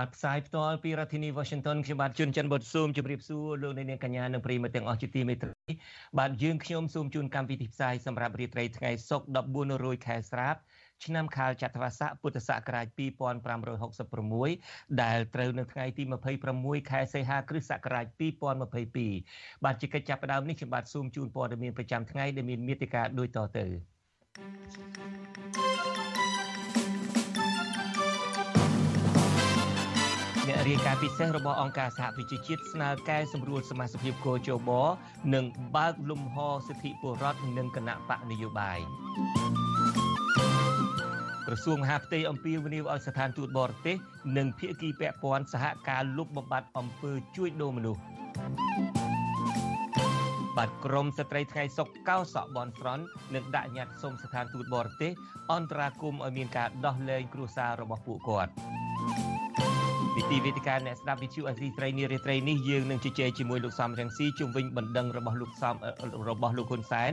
បាទផ្សាយផ្ទាល់ពីរដ្ឋធានី Washington ខ្ញុំបាទជួនច័ន្ទបុតស៊ូមជម្រាបសួរលោកអ្នកនាងកញ្ញានិងប្រិយមិត្តទាំងអស់ជាទីមេត្រីបាទយើងខ្ញុំសូមជូនកម្មវិធីផ្សាយសម្រាប់រាត្រីថ្ងៃសុក្រ14រោចខែស្រាបឆ្នាំខាលចត្វាស័កពុទ្ធសករាជ2566ដែលត្រូវនៅថ្ងៃទី26ខែសីហាគ្រិស្តសករាជ2022បាទជាកិច្ចចាប់ផ្ដើមនេះខ្ញុំបាទសូមជូនព័ត៌មានប្រចាំថ្ងៃដែលមានមេត្តាដូចតទៅ អ្នករាយការណ៍ពិសេសរបស់អង្គការសហប្រជាជាតិស្នើកែសម្រួលសមាជិកគោជបនិងបើកលំហសិទ្ធិពលរដ្ឋនិងគណៈបកនយោបាយក្រសួងមហាផ្ទៃអំពាវនាវឲ្យស្ថានទូតបរទេសនិងភាគីពាក់ព័ន្ធសហការលុបបំបាត់អំពើជួញដូរមនុស្សបាទក្រមស្ត្រីថ្ងៃសុកកោសក់បនស្រន់នឹងដាក់ញត្តិសុំស្ថានទូតបរទេសអន្តរាគមន៍ឲ្យមានការដោះលែងគ្រួសាររបស់ពួកគាត់ ពីទីវេទិកាអ្នកស្ដាប់វិទ្យុអេស៊ីត្រីនារីត្រីនេះយើងនឹងជជែកជាមួយលោកសំរងស៊ីជុំវិញបណ្ដឹងរបស់លោកសំរបស់លោកហ៊ុនសែន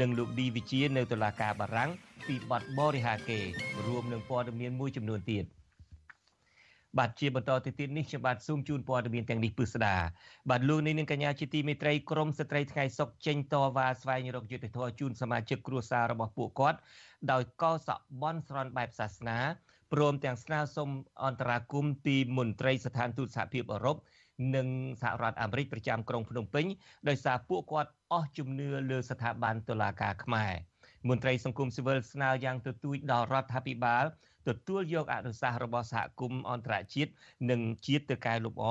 និងលោកឌីវិជានៅតុលាការបារាំងពីបទបរិហាកេរួមនឹងព័ត៌មានមួយចំនួនទៀតបាទជាបន្តទៅទៀតនេះខ្ញុំបាទសូមជូនព័ត៌មានទាំងនេះពិស្ដាបាទលោកនេះនឹងកញ្ញាជាទីមេត្រីក្រមស្ត្រីថ្ងៃសុកចេញតវ៉ាស្វែងរកយុត្តិធម៌ជូនសមាជិកគ្រួសាររបស់ពួកគាត់ដោយកោសក់បន់ស្រន់បែបសាសនា ព្រមទាំងស្នើសុំអន្តរាគមន៍ពីមន្ត្រីស្ថានទូតសហភាពអឺរ៉ុបនិងសហរដ្ឋអាមេរិកប្រចាំក្រុងភ្នំពេញដោយសារពួកគាត់អស់ជំនឿលើស្ថាប័នតុលាការខ្មែរមន្ត្រីសង្គមស៊ីវិលស្នើយ៉ាងទទូចដល់រដ្ឋាភិបាលទទួលយកអនុសាសន៍របស់សហគមន៍អន្តរជាតិនិងជាតិទៅកែលម្អ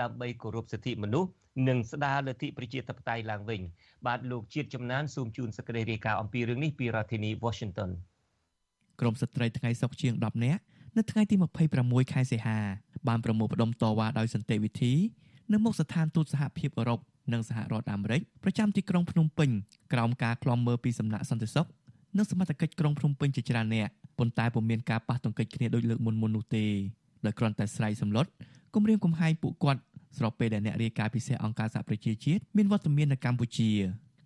ដើម្បីគោរពសិទ្ធិមនុស្សនិងស្ដារលទ្ធិប្រជាធិបតេយ្យឡើងវិញបាទលោកជាតិចំណានសូមជូនសេចក្តីរាយការណ៍អំពីរឿងនេះពីរដ្ឋធានី Washington ក្រមស្ត្រីថ្ងៃសុកជាង10នាក់នៅថ្ងៃទី26ខែសីហាបានប្រមូលផ្ដុំតវ៉ាដោយសន្តិវិធីនៅមុខស្ថានទូតសហភាពអឺរ៉ុបនិងសហរដ្ឋអាមេរិកប្រចាំទីក្រុងភ្នំពេញក្រោមការក្លំមើលពីសំណាក់សន្តិសុខនិងសមត្ថកិច្ចក្រុងភ្នំពេញជាច្រើនអ្នកប៉ុន្តែពុំមានការប៉ះទង្គិចគ្នាដូចលើកមុនមុននោះទេដោយគ្រាន់តែស្រ័យសម្លុតគម្រាមកំហែងពួកគាត់ស្របពេលដែលអ្នករាយការណ៍ពិសេសអង្គការសហប្រជាជាតិមានវត្តមាននៅកម្ពុជា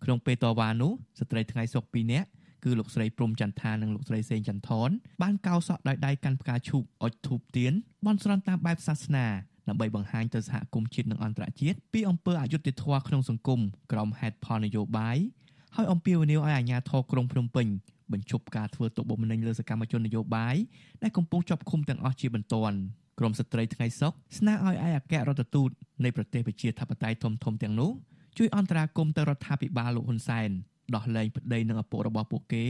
ក្នុងពេលតវ៉ានោះស្ត្រីថ្ងៃសុក2នាក់ គឺលោកស្រីព្រំចន្ទថានិងលោកស្រីសេងចន្ទថនបានកោសក់ដោយដៃកាន់ផ្កាឈូកអុជធូបទៀនបន់ស្រន់តាមបែបសាសនាដើម្បីបង្ហាញទៅសហគមន៍ជាតិនិងអន្តរជាតិពីអំពើអយុត្តិធម៌ក្នុងសង្គមក្រោមហេតុផលនយោបាយហើយអំពាវនាវឲ្យអាជ្ញាធរក្រុងភ្នំពេញបញ្ឈប់ការធ្វើទុកបុកម្នេញលើសកម្មជននយោបាយដែលកំពុងជាប់ឃុំទាំងអស់ជាបន្ទាន់ក្រមស្ត្រីថ្ងៃសុកស្នើឲ្យឯកអគ្គរដ្ឋទូតនៃប្រទេសប្រជាធិបតេយ្យធំធំទាំងនោះជួយអន្តរាគមន៍ទៅរដ្ឋាភិបាលលោកហ៊ុនសែន ដោះលែងប្តីនិងឪពុករបស់ពួកគេ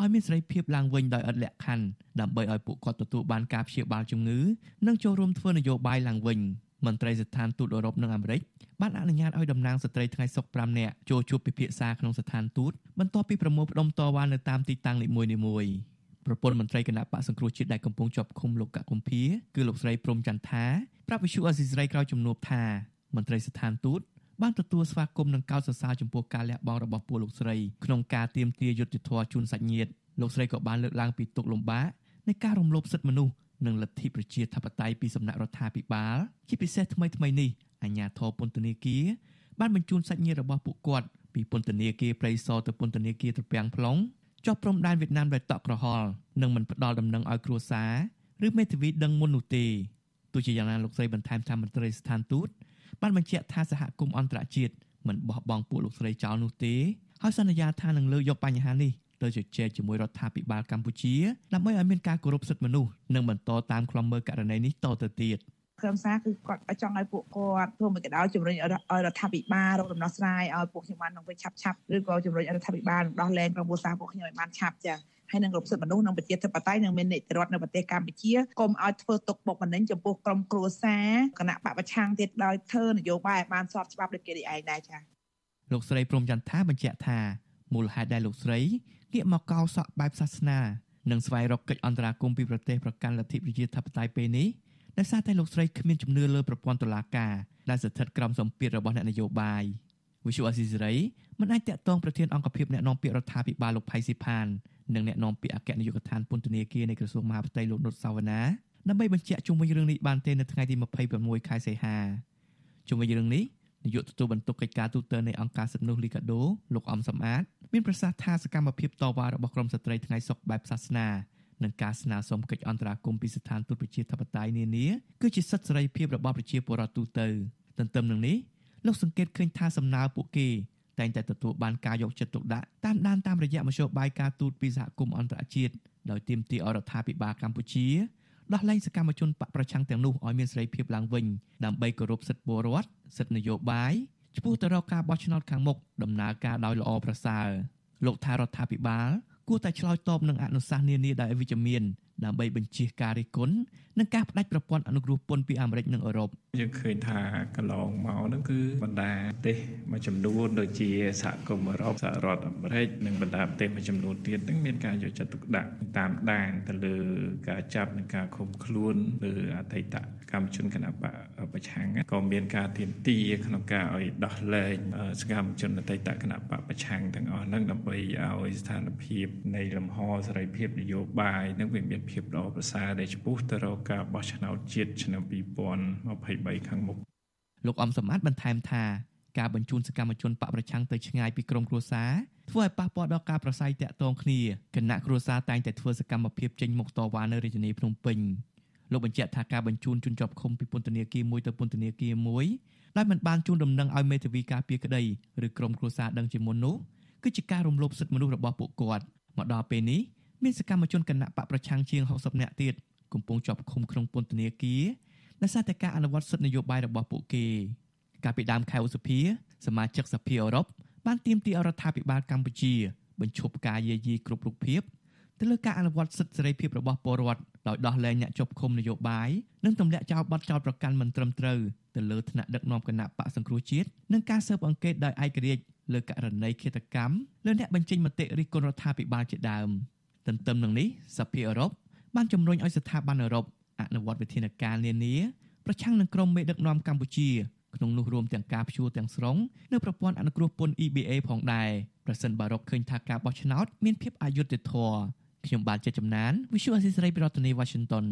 ឲ្យមានសេរីភាពឡើងវិញដោយឥតលក្ខខណ្ឌដើម្បីឲ្យពួកគាត់ទទួលបានការព្យាបាលជំងឺនិងចូលរួមធ្វើនយោបាយឡើងវិញមន្ត្រីស្ថានទូតអឺរ៉ុបនិងអាមេរិកបានអនុញ្ញាតឲ្យតំណាងស្ត្រីថ្ងៃសុក5នាក់ចូលជួបពិភាក្សាក្នុងស្ថានទូតបន្ទាប់ពីប្រមូលផ្ដុំតវ៉ានៅតាមទីតាំងនីមួយៗប្រពន្ធមន្ត្រីគណៈបកសង្គ្រោះជាតិដែលកំពុងជាប់ឃុំលោកកកុម្ភាគឺលោកស្រីព្រំចន្ទថាប្រាប់វិសុអេស៊ីស្រីក្រោយជំនួបថាមន្ត្រីស្ថានទូត បានទទួលស្វាគមន៍និងកោតសរសើរចំពោះការលះបង់របស់ពួកលោកស្រីក្នុងការទាមទារយុត្តិធម៌ជូនសាច់ញាតិលោកស្រីក៏បានលើកឡើងពីទុកលំបាកនៃការរំលោភសិទ្ធិមនុស្សនិងលទ្ធិប្រជាធិបតេយ្យពីសំណាក់រដ្ឋាភិបាលជាពិសេសថ្មីថ្មីនេះអាជ្ញាធរពន្ធនាគារបានបញ្ជូនសាច់ញាតិរបស់ពួកគាត់ពីពន្ធនាគារព្រៃសរទៅពន្ធនាគារត្រពាំង plong ចុះព្រំដែនវៀតណាមដោយតក់ក្រហល់និងមិនផ្ដល់ដំណឹងឲ្យគ្រួសារឬមេធាវីដឹងមុននោះទេទោះជាយ៉ាងណាលោកស្រីបន្ថែមថាមន្ត្រីស្ថានទូត បានបញ្ជាក់ថាសហគមន៍អន្តរជាតិមិនបោះបង់ពួកលោកស្រីចោលនោះទេហើយសន្យាថានឹងលើកយកបញ្ហានេះទៅជជែកជាមួយរដ្ឋាភិបាលកម្ពុជាដើម្បីឲ្យមានការគោរពសិទ្ធិមនុស្សនិងបន្តតាមខ្លំមើលករណីនេះតទៅទៀតក្រុមសារគឺគាត់ចង់ឲ្យពួកគាត់ធ្វើមួយកដោជំរុញឲ្យរដ្ឋាភិបាលរកដំណោះស្រាយឲ្យពួកខ្ញុំបាននឹងវិញឆាប់ឆាប់ឬក៏ជំរុញឲ្យរដ្ឋាភិបាលដោះលែងក្រុមគ្រួសារពួកខ្ញុំឲ្យបានឆាប់ចា៎ ហើយនឹងរដ្ឋសិទ្ធិមនុស្សនិងប្រជាធិបតេយ្យនិងមាននីតិរដ្ឋនៅប្រទេសកម្ពុជាកុំឲ្យធ្វើទុកបុកម្នេញចំពោះក្រុមគ្រួសារគណៈបពប្រឆាំងទៀតដោយធ្វើនយោបាយឲ្យបានស្របច្បាប់ដូចគេនេះឯងដែរចា៎លោកស្រីព្រំចន្ទថាបញ្ជាក់ថាមូលហេតុដែលលោកស្រីងាកមកកោសក់បែបសាសនានិងស្វែងរកកិច្ចអន្តរាគមន៍ពីប្រទេសប្រកាន់លទ្ធិប្រជាធិបតេយ្យពេលនេះដោយសារតែលោកស្រីគ្មានជំនឿលើប្រព័ន្ធតុលាការដែលស្ថិតក្រោមសម្ពាធរបស់អ្នកនយោបាយ វិសុអស៊ីសេរីមិនអាចតាក់ទងប្រធានអង្គភិបអ្នកនាំពាក្យរដ្ឋាភិបាលលោកផៃស៊ីផាននិងអ្នកនាំពាក្យអគ្គនាយកដ្ឋានពន្ធនាគារនៃក្រសួងមហាផ្ទៃលោកនុតសាវណ្ណាដើម្បីបញ្ជាក់ជុំវិញរឿងនេះបានទេនៅថ្ងៃទី26ខែសីហាជុំវិញរឿងនេះនាយកទទួលបន្ទុកកិច្ចការទូតនៃអង្គការសិទ្ធិមនុស្សលីកាដូលោកអំសំអាតមានប្រសាសន៍ថាសកម្មភាពតវ៉ារបស់ក្រមស្ត្រីថ្ងៃសុខបែបសាសនានិងការស្នើសុំកិច្ចអន្តរាគមន៍ពីស្ថានទូតប្រជាធិបតេយ្យនានាគឺជាសិទ្ធិសេរីភាពរបស់ប្រជាពលរដ្ឋទូទៅទន្ទឹមនឹងនេះ លោកសង្កេតឃើញថាសំណើពួកគេតែងតែទទួលបានការយកចិត្តទុកដាក់តាមដានតាមរយៈមធ្យោបាយការទូតពីសហគមន៍អន្តរជាតិដោយទាមទារអរដ្ឋាភិបាលកម្ពុជាដោះលែងសកម្មជនបកប្រឆាំងទាំងនោះឲ្យមានសេរីភាពឡើងវិញដើម្បីគោរពសិទ្ធិពលរដ្ឋសិទ្ធិនយោបាយចំពោះទៅរកការបោះឆ្នោតខាងមុខដំណើរការដោយល្អប្រសើរលោកថារដ្ឋាភិបាលគួរតែឆ្លើយតបនឹងអនុសាសន៍នានាដោយវិជ្ជមាន ដើម្បីបញ្ជៀសការរិះគន់និងការផ្ដាច់ប្រព័ន្ធអនុគ្រោះពន្ធពីអាមេរិកនិងអឺរ៉ុបយើងឃើញថាកន្លងមកហ្នឹងគឺបណ្ដាប្រទេសមួយចំនួនដូចជាសហគមន៍អឺរ៉ុបសហរដ្ឋអាមេរិកនិងបណ្ដាប្រទេសមួយចំនួនទៀតហ្នឹងមានការយកចិត្តទុកដាក់តាមដានទៅលើការចាប់និងការឃុំខ្លួនលើអតីតកម្មជនគណបកប្រឆាំងក៏មានការទៀមទាក្នុងការឲ្យដោះលែងសកម្មជនអតីតគណបកប្រឆាំងទាំងអស់ហ្នឹងដើម្បីឲ្យស្ថានភាពនៃលំហសេរីភាពនយោបាយនឹងវាមានភាពល្អប្រសើរដែលចំពោះទៅរកការបោះឆ្នោតជាតិឆ្នាំ2023ខាងមុខលោកអំសម្បត្តិបន្ថែមថាការបញ្ជូនសកម្មជនបកប្រឆាំងទៅឆ្ងាយពីក្រុមគ្រួសារធ្វើឲ្យប៉ះពាល់ដល់ការប្រស័យតាក់ទងគ្នាគណៈគ្រួសារតែងតែធ្វើសកម្មភាពចេញមុខតវ៉ានៅរាជធានីភ្នំពេញលោកបញ្ជាក់ថាការបញ្ជូនជនជាប់ឃុំពីពន្ធនាគារមួយទៅពន្ធនាគារមួយដែលមិនបានជូនដំណឹងឲ្យមេធាវីការពារក្តីឬក្រុមគ្រួសារដឹងជាមុននោះគឺជាការរំលោភសិទ្ធិមនុស្សរបស់ពួកគាត់មកដល់ពេលនេះ មានសកម្មជនគណៈបកប្រឆាំងជាង60នាក់ទៀតកំពុងជាប់ឃុំក្នុងពន្ធនាគារដោយសារតែការអនុវត្តសិទ្ធិនយោបាយរបស់ពួកគេកាលពីដើមខែឧសភាសមាជិកសភាអឺរ៉ុបបានទាមទាររដ្ឋាភិបាលកម្ពុជាបញ្ឈប់ការយាយីគ្រប់រូបភាពទៅលើការអនុវត្តសិទ្ធិសេរីភាពរបស់ពលរដ្ឋដោយដោះលែងអ្នកជាប់ឃុំនយោបាយនិងទម្លាក់ចោលបទចោទប្រកាន់មិនត្រឹមត្រូវទៅលើថ្នាក់ដឹកនាំគណៈបកសង្គ្រោះជាតិនិងការស៊ើបអង្កេតដោយឯករាជ្យលើករណីឃាតកម្មលើអ្នកបញ្ចេញមតិរិះគន់រដ្ឋាភិបាលជាដើម។ ទន្ទឹមនឹងនេះសភាអឺរ៉ុបបានជំរុញឲ្យស្ថាប័នអឺរ៉ុបអនុវត្តវិធានការនានាប្រឆាំងនឹងក្រុមមេដឹកនាំកម្ពុជាក្នុងនោះរួមទាំងការព្យួរទាំងស្រុងនៅប្រព័ន្ធអនុគ្រោះពន្ធ EBA ផងដែរប្រសិនបើរកឃើញថាការបោះឆ្នោតមានភាពអយុត្តិធម៌ខ្ញុំបាទជាចំណាន Visual Assisray ពីរដ្ឋធានី Washington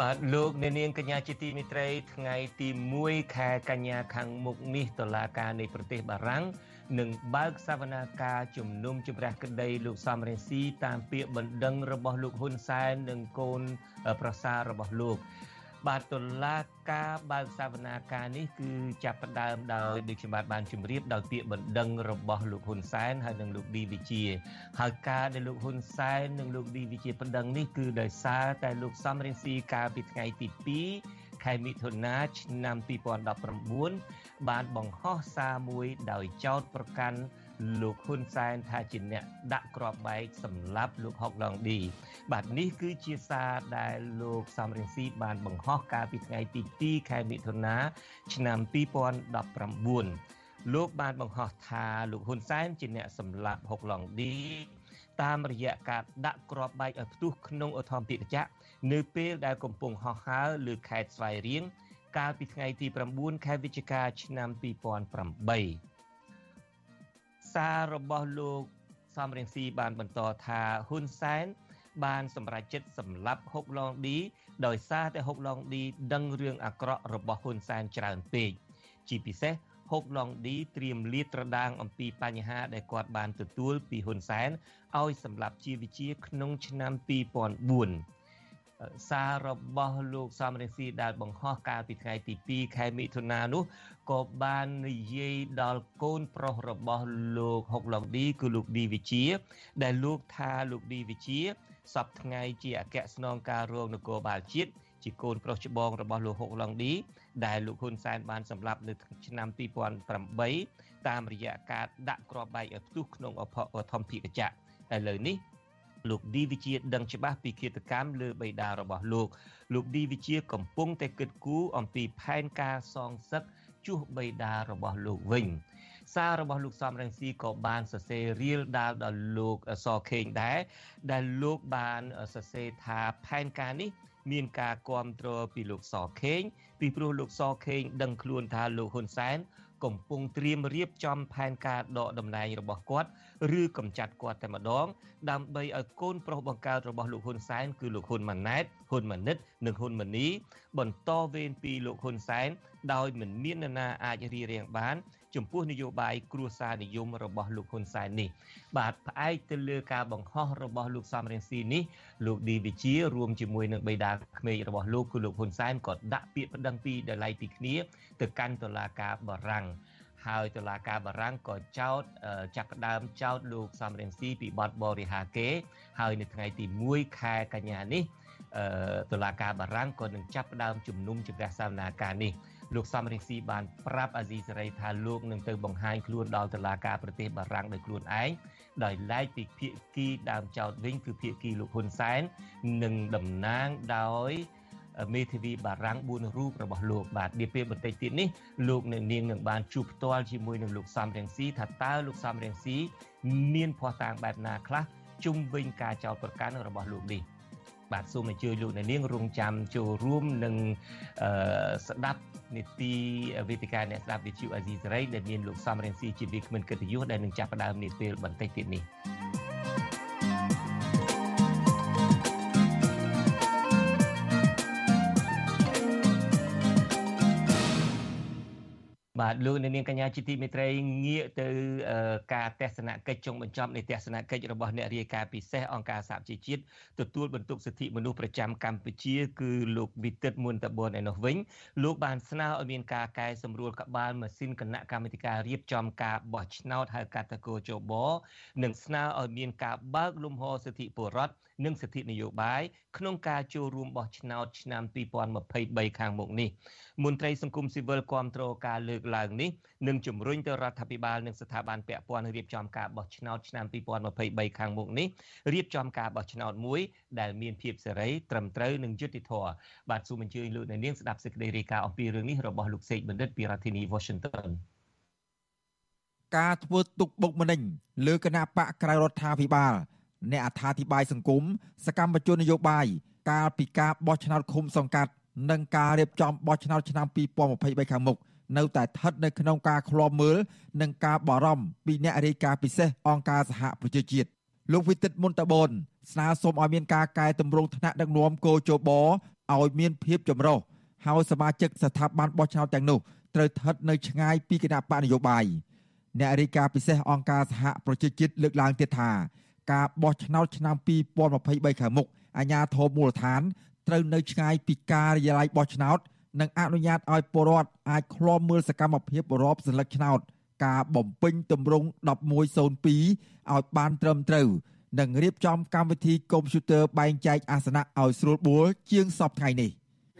បាទលោកអ្នកនាងកញ្ញាជាទីមេត្រីថ្ងៃទី1ខែកញ្ញាខាងមុខនេះតុលាការនៃប្រទេសបារាំងនឹងបើកសវនាការជំនុំជម្រះក្តីលោកសំរងស៊ីតាមពាក្យបណ្ដឹងរបស់លោកហ៊ុនសែននិងកូនប្រសាររបស់លោក បាទតុលាការបើកសវនាការនេះគឺចាប់ផ្ដើមដោយដូចខ្ញុំបាទបានជម្រាបដោយពាក្យបណ្ដឹងរបស់លោកហ៊ុនសែនហើយនិងលោកឌីវិជាហើយការដែលលោកហ៊ុនសែននិងលោកឌីវិជាបណ្ដឹងនេះគឺដោយសារតែលោកសំរងស៊ីកាលពីថ្ងៃទី2ខែមិថុនាឆ្នាំ2019បានបង្ហោះសារមួយដោយចោទប្រកាន់ លោកហ៊ុនសែនថាជាអ្នកដាក់គ្រាប់បែកសម្រាប់លោកហុកឡុងឌីបាទនេះគឺជាសារដែលលោកសំរងស៊ីបានបង្ហោះកាលពីថ្ងៃទី2ខែមិថុនាឆ្នាំ2019លោកបានបង្ហោះថាលោកហ៊ុនសែនជាអ្នកសម្លាប់ហុកឡុងឌីតាមរយៈការដាក់គ្រាប់បែកឲ្យផ្ទុះក្នុងឧទ្ធម្ភាគចក្រនៅពេលដែលកំពុងហោះហើរលើខេត្តស្វាយរៀងកាលពីថ្ងៃទី9ខែវិច្ឆិកាឆ្នាំ2008 សាររបស់លោកសំរៀងស៊ីបានបន្តថាហ៊ុនសែនបានសម្រេចចិត្តសម្លាប់ហុកឡងឌីដោយសារតែហុកឡងឌីដឹងរឿងអាក្រក់របស់ហ៊ុនសែនច្រើនពេកជាពិសេសហុកឡងឌីត្រៀមលាតត្រដាងអំពីបញ្ហាដែលគាត់បានទទួលពីហ៊ុនសែនឲ្យសម្លាប់ជាវិជាក្នុងឆ្នាំ2004 សាររបស់លោកសំរងស៊ីដែលបង្ហោះកាលពីថ្ងៃទី2ខែមិថុនានោះក៏បាននិយាយដល់កូនប្រុសរបស់លោកហុកឡុងឌីគឺលោកឌីវិជា ដែលលោកថាលោកឌីវិជាសពថ្ងៃជាអគ្គស្នងការរងនគរបាលជាតិជាកូនប្រុសច្បងរបស់លោកហុកឡុងឌីដែលលោកហ៊ុនសែនបានសម្លាប់នៅឆ្នាំ2008តាមរយៈការដាក់គ្រាប់បែកឲ្យផ្ទុះក្នុងអធម្មភិកចៈឥឡូវនេះ លោកឌីវិជាដឹងច្បាស់ពីគិតកម្មលើបិតារបស់លោកលោកឌីវិជាកំពុងតែគិតគូរអំពីផែនការសងសឹកជួសបិតារបស់លោកវិញសាររបស់លោកសំរងស៊ីក៏បានសរសេររៀលដាលដល់លោកសខេងដែរដែលលោកបានសរសេរថាផែនការនេះ មានការគ្រប់គ្រងពីលោកសខេងពីព្រោះលោកសខេងដឹងខ្លួនថាលោកហ៊ុនសែន កំពុងត្រៀមរៀបចំផែនការដកតំណែងរបស់គាត់ឬកំចាត់គាត់តែម្ដង ដើម្បីឲ្យកូនប្រុសបង្កើតរបស់លោកហ៊ុនសែនគឺលោកហ៊ុនម៉ាណែតហ៊ុនម៉ាណិត និងហ៊ុនម៉ាណីបន្តវេនពីលោកហ៊ុនសែនដោយមិនមាននរណាអាចរៀបរៀងបាន ចំពោះនយោបាយគ្រួសារនិយមរបស់លោកហ៊ុនសែននេះ បាទផ្អែកទៅលើការបង្ហោះរបស់លោកសំរងស៊ីនេះលោកឌីវិជារួមជាមួយនឹងបេដាក្មេករបស់លោកគឺលោកហ៊ុនសែនក៏ដាក់ពាក្យប្តឹងពីដលៃពីគ្នាទៅកាន់តុលាការបារាំងហើយតុលាការបារាំងក៏ចោទចាប់ផ្ដើមចោទលោកសំរងស៊ីពីបទបរិហាគេហើយនៅថ្ងៃទី1ខែកញ្ញានេះតុលាការបារាំងក៏នឹងចាប់ផ្ដើមជំនុំជម្រះសវនាការនេះ លោកសំរងស៊ីបានប្រាប់អាស៊ីសេរីថាលោកនឹងទៅបង្ហាញខ្លួនដល់តុលាការប្រទេសបារាំងដោយខ្លួនឯងដោយឡែកពីភាគីដើមចោតវិញគឺភាគីលោកហ៊ុនសែននឹងតំណាងដោយមេធាវីបារាំង4រូបរបស់លោកបាទនាពេលបន្តិចទៀតនេះលោកនៅនាងនឹងបានជួបផ្ទាល់ជាមួយនឹងលោកសំរងស៊ីថាតើលោកសំរងស៊ីមានភ័ស្តុតាងបែបណាខ្លះជុំវិញការចោទប្រកាន់របស់លោកនេះ បាទសូមអញ្ជើញលោកអ្នកនាងរងចាំចូលរួមនឹងស្ដាប់នីតិវេទិកាអ្នកស្ដាប់វិទ្យុអាស៊ីសេរីដែលមានលោកសំរងស៊ីជាវិក្កាមកិត្តិយសដែលនឹងចាប់ផ្ដើមនាពេលបន្តិចទៀតនេះ លោកនាងកញ្ញាជាទីមេត្រីងាកទៅការទស្សនកិច្ចចុងបញ្ចប់នៃទស្សនកិច្ចរបស់អ្នករាយការណ៍ពិសេសអង្គការសហជីវជាតិទទួលបន្ទុកសិទ្ធិមនុស្សប្រចាំកម្ពុជាគឺលោកវិទិតមុនតបនឯនោះវិញលោកបានស្នើឲ្យមានការកែសម្រួលក្បាលម៉ាស៊ីនគណៈកម្មាធិការរៀបចំការបោះឆ្នោតហៅកាត់តកោជបនិងស្នើឲ្យមានការបើកលំហសិទ្ធិពលរដ្ឋ និងសិទ្ធិនយោបាយក្នុងការចូលរួមបោះឆ្នោតឆ្នាំ2023ខាងមុខនេះមន្ត្រីសង្គមស៊ីវិលគាំទ្រការលើកឡើងនេះនិងជំរុញទៅរដ្ឋាភិបាលនិងស្ថាប័នពាក់ព័ន្ធរៀបចំការបោះឆ្នោតឆ្នាំ2023ខាងមុខនេះរៀបចំការបោះឆ្នោតមួយដែលមានភាពសេរីត្រឹមត្រូវនិងយុត្តិធម៌បាទសូមអញ្ជើញលោកអ្នកនាងស្ដាប់សេចក្តីរាយការណ៍អំពីរឿងនេះរបស់លោកសេកបណ្ឌិតពីរដ្ឋធានី Washington ការធ្វើទុកបុកម្នេញលើគណៈបកក្រៅរដ្ឋាភិបាល អ្នកអត្ថាធិប្បាយសង្គមសកម្មជននយោបាយកាលពីការបោះឆ្នោតឃុំសង្កាត់និងការរៀបចំបោះឆ្នោតឆ្នាំ2023ខាងមុខនៅតែស្ថិតនៅក្នុងការឃ្លាំមើលនិងការបារម្ភពីអ្នករាយការណ៍ពិសេសអង្គការសហប្រជាជាតិលោកវិទិតមុនតបនស្នើសុំឲ្យមានការកែតម្រង់ថ្នាក់ដឹកនាំគោជបឲ្យមានភាពចម្រុះហើយសមាជិកស្ថាប័នបោះឆ្នោតទាំងនោះត្រូវស្ថិតនៅឆ្ងាយពីគណៈបកនយោបាយអ្នករាយការណ៍ពិសេសអង្គការសហប្រជាជាតិលើកឡើងទៀតថា ការបោះឆ្នោតឆ្នាំ2023ខាងមុខអាជ្ញាធរមូលដ្ឋានត្រូវនៅឆ្ងាយពីការិយាល័យបោះឆ្នោតនិងអនុញ្ញាតឲ្យពលរដ្ឋអាចឃ្លាំមើលសកម្មភាពរបបសន្លឹកឆ្នោតការបំពេញទម្រង់1102ឲ្យបានត្រឹមត្រូវនិងរៀបចំកម្មវិធីកុំព្យូទ័របែងចែកអាសនៈឲ្យស្រួលបួលជាងសពថ្ងៃនេះ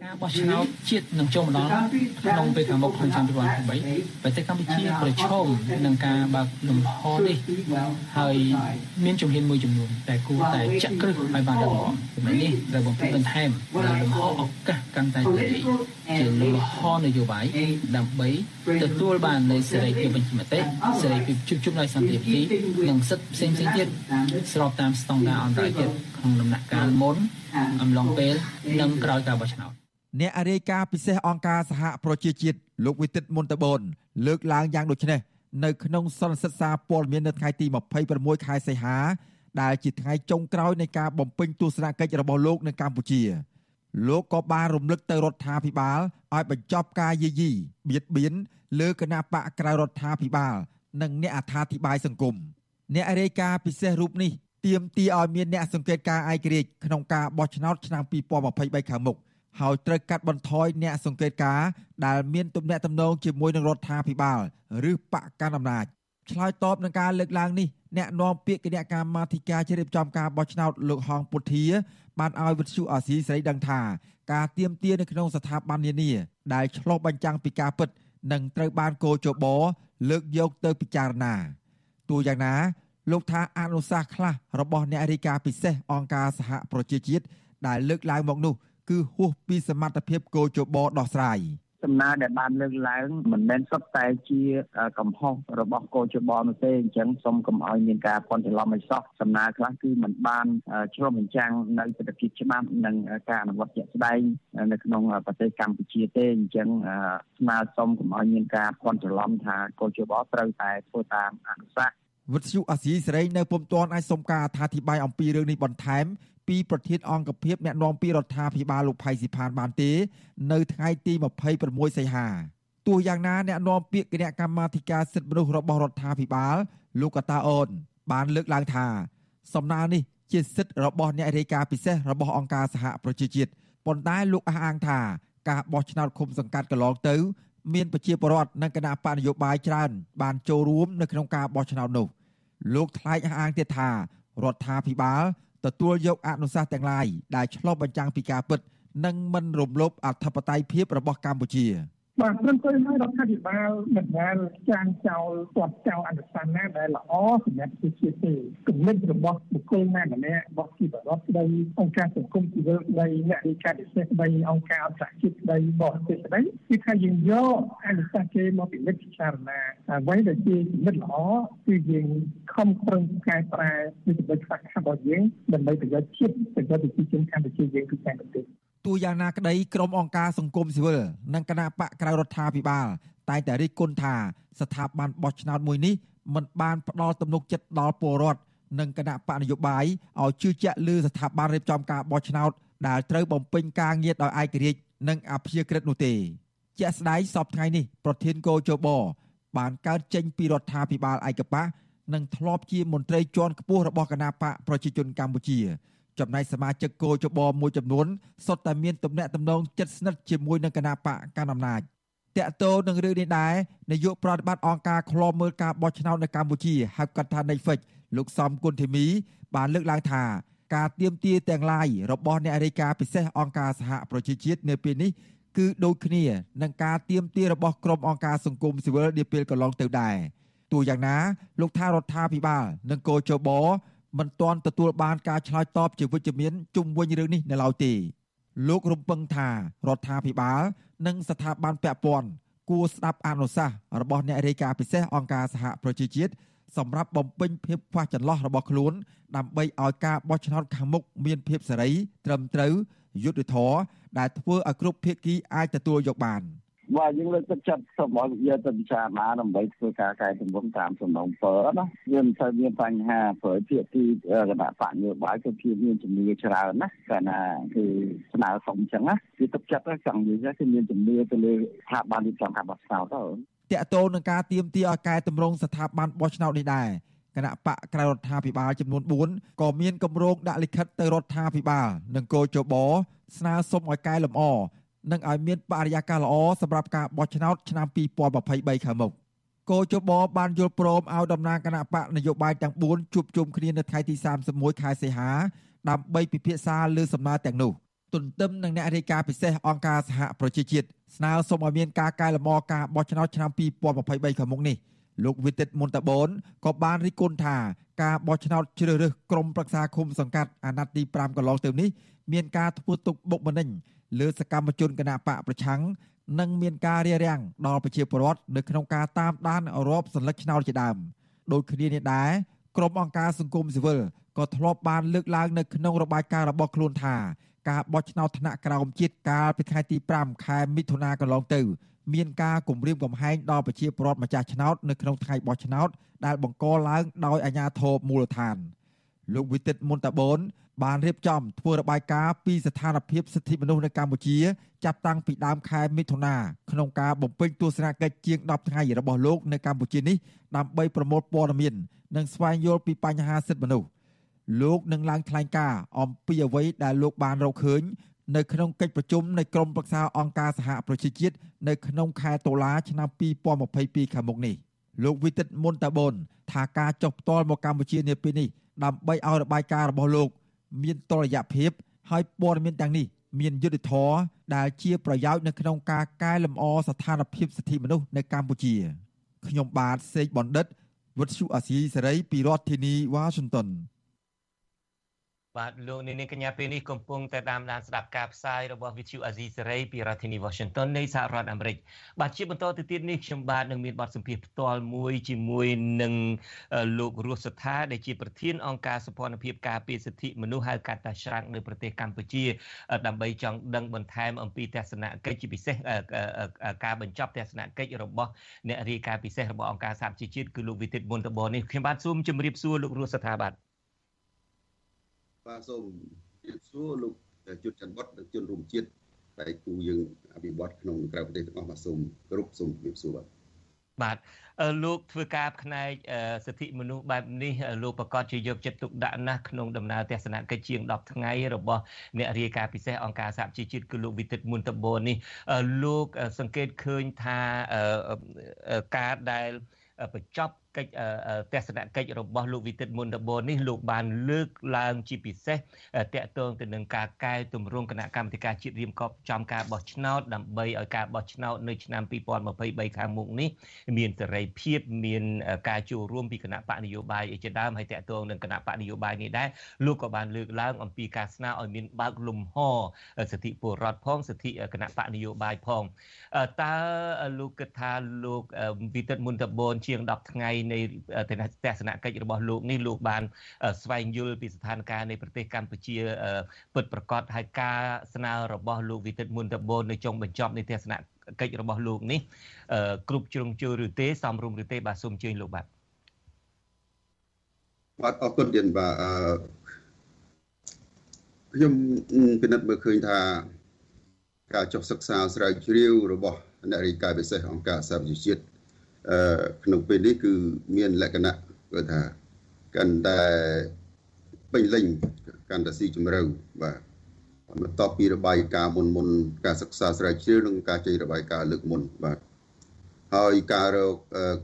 ការបោះឆ្នោតជាតិនឹងចូលម្ដងក្នុងពេលខាងមុខក្នុងឆ្នាំ2023ប្រទេសកម្ពុជាប្រឈមនឹងការបើកលំហនេះហើយមានជំហានមួយចំនួនតែគួរតែចាក់គ្រឹះឲ្យបានរឹងមាំចំណុចនេះត្រូវបំពេញបន្ថែមលើលំហឱកាសកាន់តែទូលាយជាលំហនយោបាយដើម្បីទទួលបាននូវសេរីភាពបញ្ចេញមតិសេរីភាពជួបជុំដោយសន្តិភាពនិងសិទ្ធិផ្សេងៗទៀតស្របតាមស្តង់ដារអន្តរជាតិក្នុងដំណាក់កាលមុនអំឡុងពេលនិងក្រោយការបោះឆ្នោត អ្នករាយការណ៍ពិសេសអង្គការសហប្រជាជាតិលោកវិទិតមុនតបនលើកឡើងយ៉ាងដូចនេះនៅក្នុងសន្និសីទសារព័ត៌មាននៅថ្ងៃទី26ខែសីហាដែលជាថ្ងៃចុងក្រោយនៃការបំពេញទស្សនកិច្ចរបស់លោកនៅកម្ពុជា លោកក៏បានរំលឹកទៅរដ្ឋាភិបាលឲ្យបញ្ចប់ការយាយីបៀតបៀនលើគណៈបកក្រៅរដ្ឋាភិបាល និងអ្នកអត្ថាធិប្បាយសង្គមអ្នករាយការណ៍ពិសេសរូបនេះទាមទារឲ្យមានអ្នកសង្កេតការឯករាជ្យក្នុងការបោះឆ្នោតឆ្នាំ2023ខាងមុខ ហើយត្រូវកាត់បន្ថយអ្នកសង្កេតការដែលមានទំនាក់ទំនងជាមួយនឹងរដ្ឋាភិបាល ឬបកកណ្ដាលអំណាចឆ្លើយតបនឹងការលើកឡើងនេះអ្នកនាំពាក្យគណៈកម្មាធិការជ្រៀបចំការបោះឆ្នោតលោកហងពុធា បានឲ្យវិទ្យុអាស៊ីសេរីដឹងថាការទៀមទានៅក្នុងស្ថាប័ននានាដែលឆ្លុះបញ្ចាំងពីការពិតនឹងត្រូវបានកោជបលើកយកទៅពិចារណាទោះយ៉ាងណា លោកថាអនុសាសន៍ខ្លះរបស់អ្នករាយការណ៍ពិសេសអង្គការសហប្រជាជាតិដែលលើកឡើងមកនោះ គឺហួសពីសមត្ថភាពគោជបដោះស្រាយលដំណើរដែលបានលើកឡើងមិនមែនសុទ្ធតែជាកំហុសរបស់កោជបនោះទេអញ្ចឹងសូមកុំឲ្យមានការពន់ច្រឡំឲ្យសោះដំណើរខ្លះគឺមិនបានឆ្លុះបញ្ចាំងនៅទស្សនវិជ្ជាច្បាប់និងការអនុវត្តជាក់ស្ដែងនៅក្នុងប្រទេសកម្ពុជាទេអញ្ចឹងស្នើសុំកុំឲ្យមានការពន់ច្រឡំថាកោជបត្រូវតែធ្វើតាមអនុសាសន៍វិទ្យុអាស៊ីសេរីនៅពុំទាន់អាចសុំការអធិប្បាយអំពីរឿងនេះបន្ថែម ពីប្រធានអង្គភិបអ្នកណែនាំពីរដ្ឋាភិបាលលោកផៃស៊ីផានបានទេ នៅថ្ងៃទី26សីហាទោះយ៉ាងណាអ្នកនាំពាក្យគណៈកម្មាធិការសិទ្ធិមនុស្សរបស់រដ្ឋាភិបាលលោកកតាអូន បានលើកឡើងថា សំណើនេះជាសិទ្ធិរបស់អ្នករាយការណ៍ពិសេសរបស់អង្គការសហប្រជាជាតិប៉ុន្តែលោកអះអាងថាការបោះឆ្នោតឃុំសង្កាត់កន្លងទៅ មានប្រជាពលរដ្ឋនិងគណៈបកនយោបាយច្រើន បានចូលរួមនៅក្នុងការបោះឆ្នោតនោះលោកថ្លែងអះអាងទៀតថារដ្ឋាភិបាល ទទួលយកអនុសាសន៍ទាំងឡាយដែលឆ្លុះបញ្ចាំងពីការពិត និងមិនរំលោភអធិបតេយ្យភាពរបស់កម្ពុជា។ បាទព្រមព្រៀងឲ្យរដ្ឋាភិបាលមិនដែលចាងចោលគាត់ចោលអនុសាសន៍ណាដែលល្អសម្រាប់ប្រជាជាតិទេគំនិតរបស់បុគ្គលណាម្នាក់របស់ជីវរដ្ឋស្ដីអង្គការសង្គមស៊ីវិលស្ដីអ្នកវិការពិសេសស្ដីអង្គការអន្តរជាតិស្ដីបរទេសស្ដីគឺថាយើងយកអនុសាសន៍គេមកពិនិត្យពិចារណាអ្វីដែលជាគំនិតល្អគឺយើងខំប្រឹងកែប្រែពីចំណុចខ្វះខាតរបស់យើងដើម្បីប្រយោជន៍ជាតិប្រយោជន៍ប្រជាជនកម្ពុជាយើងគឺតែប្រទេស ទោះយ៉ាងណាក្តីក្រុមអង្គការសង្គមស៊ីវិលនិងគណៈបកក្រៅរដ្ឋាភិបាលតែងតែរិះគន់ថាស្ថាប័នបោះឆ្នោតមួយនេះមិនបានផ្ដល់ទំនុកចិត្តដល់ពលរដ្ឋនិងគណៈបកនយោបាយឲ្យជឿជាក់លើស្ថាប័នរៀបចំការបោះឆ្នោតដែលត្រូវបំពេញការងារដោយឯករាជ្យនិងអព្យាក្រឹតនោះទេ ជាក់ស្ដែងសពថ្ងៃនេះប្រធានកោជបបានកើតចេញពីរដ្ឋាភិបាលឯកបកនិងធ្លាប់ជាមន្ត្រីជាន់ខ្ពស់របស់គណៈបកប្រជាជនកម្ពុជា ចំណែកសមាជិកគោចបមួយចំនួនសុទ្ធតែមានទំនាក់ទំនងជិតស្និទ្ធជាមួយនឹងគណៈបកកណ្ដាលអំណាចតកតោនឹងរឿងនេះដែរនាយកប្រតិបត្តិអង្គការឃ្លាំមើលការបោះឆ្នោតនៅកម្ពុជាហៅកាត់ថា NIFIX លោកសំគុណធីមី បានលើកឡើងថាការទៀមទាទាំងឡាយរបស់អ្នករាយការណ៍ពិសេសអង្គការសហប្រជាជាតិនៅពេលនេះគឺដូចគ្នានឹងការទៀមទារបស់ក្រុមអង្គការសង្គមស៊ីវិលនាពេលកន្លងទៅដែរទោះយ៉ាងណាលោកថារដ្ឋាភិបាលនិងកោជប មិនទាន់ទទួលបានការឆ្លើយតបជាវិជ្ជមានជុំវិញរឿងនេះនៅឡើយទេលោករំពឹងថារដ្ឋាភិបាល និងស្ថាប័នពាក់ព័ន្ធគួរស្ដាប់អនុសាសន៍របស់អ្នករាយការណ៍ពិសេសអង្គការសហប្រជាជាតិសម្រាប់បំពេញភាពខ្វះចន្លោះរបស់ខ្លួន ដើម្បីឲ្យការបោះឆ្នោតខាងមុខមានភាពសេរី ត្រឹមត្រូវយុត្តិធម៌ដែលធ្វើឲ្យគ្រប់ភាគីអាចទទួលយកបាន។ បាទយើងលើកទឹកចិត្តសូមឲ្យយកទៅពិចារណាដើម្បីធ្វើការកែតម្រង់តាមសំណងពើណាវាមិនសូវមានបញ្ហាព្រោះភាគទីគណៈបកនយោបាយគឺភាគមានជំនឿច្រើនណាកាលណាគឺស្នើសុំអញ្ចឹងណាគឺទឹកចិត្តចង់និយាយគឺមានជំនឿទៅលើស្ថាប័នទីចំការបោះឆ្នោតទៅតកតូននឹងការទៀមទាឲ្យកែតម្រង់ស្ថាប័នបោះឆ្នោតនេះដែរគណៈបកក្រៅរដ្ឋាភិបាលចំនួន4ក៏មានគម្រោងដាក់លិខិតទៅរដ្ឋាភិបាលនិងកោជបស្នើសុំឲ្យកែលម្អ និងឲ្យមានបរិយាកាសល្អសម្រាប់ការបោះឆ្នោតឆ្នាំ2023ខាងមុខគោជបបានយល់ព្រមឲ្យតំណាងគណៈបកនយោបាយទាំង4ជួបជុំគ្នានៅថ្ងៃទី31ខែសីហាដើម្បីពិភាក្សាលើសំណើទាំងនោះទន្ទឹមនឹងអ្នករាយការណ៍ពិសេសអង្គការសហប្រជាជាតិស្នើសុំឲ្យមានការកែលម្អការបោះឆ្នោតឆ្នាំ2023ខាងមុខនេះលោកវិទិតមុនតាបូនក៏បានរិះគន់ថាការបោះឆ្នោតជ្រើសរើសក្រុមប្រឹក្សាឃុំសង្កាត់អាណត្តិទី5កន្លងទៅនេះមានការធ្វើទុកបុកម្នេញ លើសកម្មជនគណបកប្រឆាំងនិងមានការរារាំងដល់ប្រជាពលរដ្ឋនៅក្នុងការតាមដានរបសัญลักษณ์ឆ្នោតជាដើមដោយគ្នានេះដែរក្រុមអង្គការសង្គមស៊ីវិលក៏ធ្លាប់បានលើកឡើងនៅក្នុងរបាយការណ៍របស់ខ្លួនថាការបោះឆ្នោតថ្នាក់ក្រោមជាតិកាលពីថ្ងៃទី5ខែមិថុនាកន្លងទៅមានការគម្រាមកំហែងដល់ប្រជាពលរដ្ឋម្ចាស់ឆ្នោតនៅក្នុងថ្ងៃបោះឆ្នោតដែលបង្កឡើងដោយអាជ្ញាធរមូលដ្ឋាន លោកវិទិតមុនតាបូនបានរៀបចំធ្វើរបាយការណ៍ពីស្ថានភាពសិទ្ធិមនុស្សនៅកម្ពុជាចាប់តាំងពីដើមខែមិថុនាក្នុងការបំពេញទស្សនកិច្ចជាង10ថ្ងៃរបស់លោកនៅកម្ពុជានេះដើម្បីប្រមូលព័ត៌មាននិងស្វែងយល់ពីបញ្ហាសិទ្ធិមនុស្សលោកនឹងឡើងថ្លែងការណ៍អំពីអ្វីដែលលោកបានរកឃើញនៅក្នុងកិច្ចប្រជុំនៃក្រុមប្រឹក្សាអង្គការសហប្រជាជាតិនៅក្នុងខែតុលាឆ្នាំ2022ខាងមុខនេះលោកវិទិតមុនតាបូនថាការចុះផ្ទាល់មកកម្ពុជានាពេលនេះ ដើម្បីឲ្យរបាយការណ៍របស់លោក មានតុល្យភាព ហើយព័ត៌មានទាំងនេះមានយុទ្ធធរដែលជាប្រយោជន៍នៅក្នុងការកែលម្អស្ថានភាពសិទ្ធិមនុស្សនៅកម្ពុជាខ្ញុំបាទសេកបណ្ឌិតវុទ្ធុអាស៊ីសេរីពីរដ្ឋធានីវ៉ាស៊ីនតោន បាទលោកនាងកញ្ញាពេលនេះកំពុងតែតាមដានស្ដាប់ការផ្សាយរបស់ Vithu Azizi Serai ពីរដ្ឋធានី Washington នៃសហរដ្ឋអាមេរិកបាទជាបន្តទៅទៀតនេះខ្ញុំបាទនឹងមានបទសម្ភាសន៍ផ្ទាល់មួយជាមួយនឹងលោករស់សថា ដែលជាប្រធានអង្គការសម្ព័ន្ធភាពការពារសិទ្ធិមនុស្សហៅកាត់តាច្រាំងនៅប្រទេសកម្ពុជា ដើម្បីចង់ដឹងបន្ថែមអំពីទស្សនកិច្ចជាពិសេសការបញ្ចប់ទស្សនកិច្ចរបស់អ្នករាយការណ៍ពិសេសរបស់អង្គការសហជីវជាតិគឺលោកវិទិតមុនតបនេះខ្ញុំបាទសូមជម្រាបសួរលោករស់សថាបាទ បាទសូមជម្រាបសួរលោកយុទ្ធច័ន្ទបុតនិងជនរួមជាតិតែគូយើងអភិវឌ្ឍក្នុងក្រៅប្រទេសទាំងអស់បាទសូមគ្រប់សូមជម្រាបសួរបាទបាទលោកធ្វើការផ្នែកសិទ្ធិមនុស្សបែបនេះលោកប្រកាសជាយកចិត្តទុកដាក់ណាស់ក្នុងដំណើរទស្សនកិច្ចជាង10ថ្ងៃរបស់អ្នករាយការណ៍ពិសេសអង្គការសហជីវជាតិគឺលោកវិទិតមុនតបូននេះលោកសង្កេតឃើញថាការដែលបញ្ចប់ កិច្ចទស្សនកិច្ចរបស់លោកវិទិតមុនដបនេះលោកបានលើកឡើងជាពិសេសតកតងទៅនឹងការកែតម្រង់គណៈកម្មាធិការជាតិរៀមកប់ចំការបោះឆ្នោតដើម្បីឲ្យការបោះឆ្នោតនៅឆ្នាំ2023ខាងមុខនេះមានសេរីភាពមានការចូលរួមពីគណៈបកនយោបាយជាដើមហើយតកតងនឹងគណៈបកនយោបាយនេះដែរលោកក៏បានលើកឡើងអំពីការស្នើឲ្យមានបើកលំហសិទ្ធិពលរដ្ឋផងសិទ្ធិគណៈបកនយោបាយផងតើលោកគិតថាលោកវិទិតមុនតបនជាង10ថ្ងៃនៃទស្សនកិច្ចរបស់លោកនេះលោកបាន ស្វែងយល់ពីស្ថានភាពនៃប្រទេសកម្ពុជាពិតប្រាកដហើយការស្នើរបស់លោកវិទិតមុនតបូននៅចុងបញ្ចប់នៃទស្សនកិច្ចរបស់លោកនេះគ្រប់ជ្រុងជ្រោយឬទេសំរុំឬទេបាទសូមអញ្ជើញលោកបាទបាទអរគុណទៀតបាទខ្ញុំពិនិត្យមើលឃើញថាការចុះសិក្សាស្រាវជ្រាវរបស់អ្នករាយការណ៍ពិសេសអង្គការសហប្រជាជាតិ ក្នុងពេលនេះគឺមានលក្ខណៈគឺថាកាន់តែពេញលេញកាន់តែស៊ីជម្រៅបាទបន្ទាប់ពីរបាយការណ៍មុនមុនការសិក្សាស្រាវជ្រាវនិងការចេញរបាយការណ៍លើកមុនបាទហើយការរក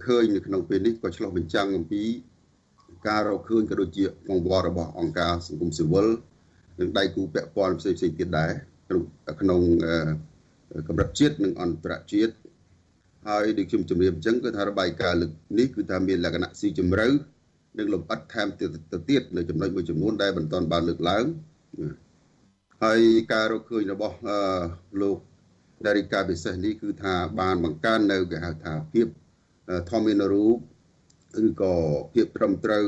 ឃើញនៅក្នុងពេលនេះក៏ឆ្លុះបញ្ចាំងអំពីការរកឃើញក៏ដូចជាកង្វល់របស់អង្គការសង្គមស៊ីវិលនិងដៃគូពាក់ព័ន្ធផ្សេងៗទៀតដែរក្នុងក្នុងកម្រិតជាតិនិងអន្តរជាតិ ហើយដូចខ្ញុំជម្រាបអញ្ចឹងគឺថារបាយការណ៍លើកនេះគឺថាមានលក្ខណៈស៊ីជម្រៅនិងលម្អិតថែមទៅទៀតនៅចំណុចមួយចំនួនដែលមិនទាន់បានលើកឡើងហើយការរកឃើញរបស់លោកដារីកាពិសេសនេះគឺថាបានបង្កើននៅគេហៅថាភាពធម្មមានរូបឬក៏ភាពត្រឹមត្រូវ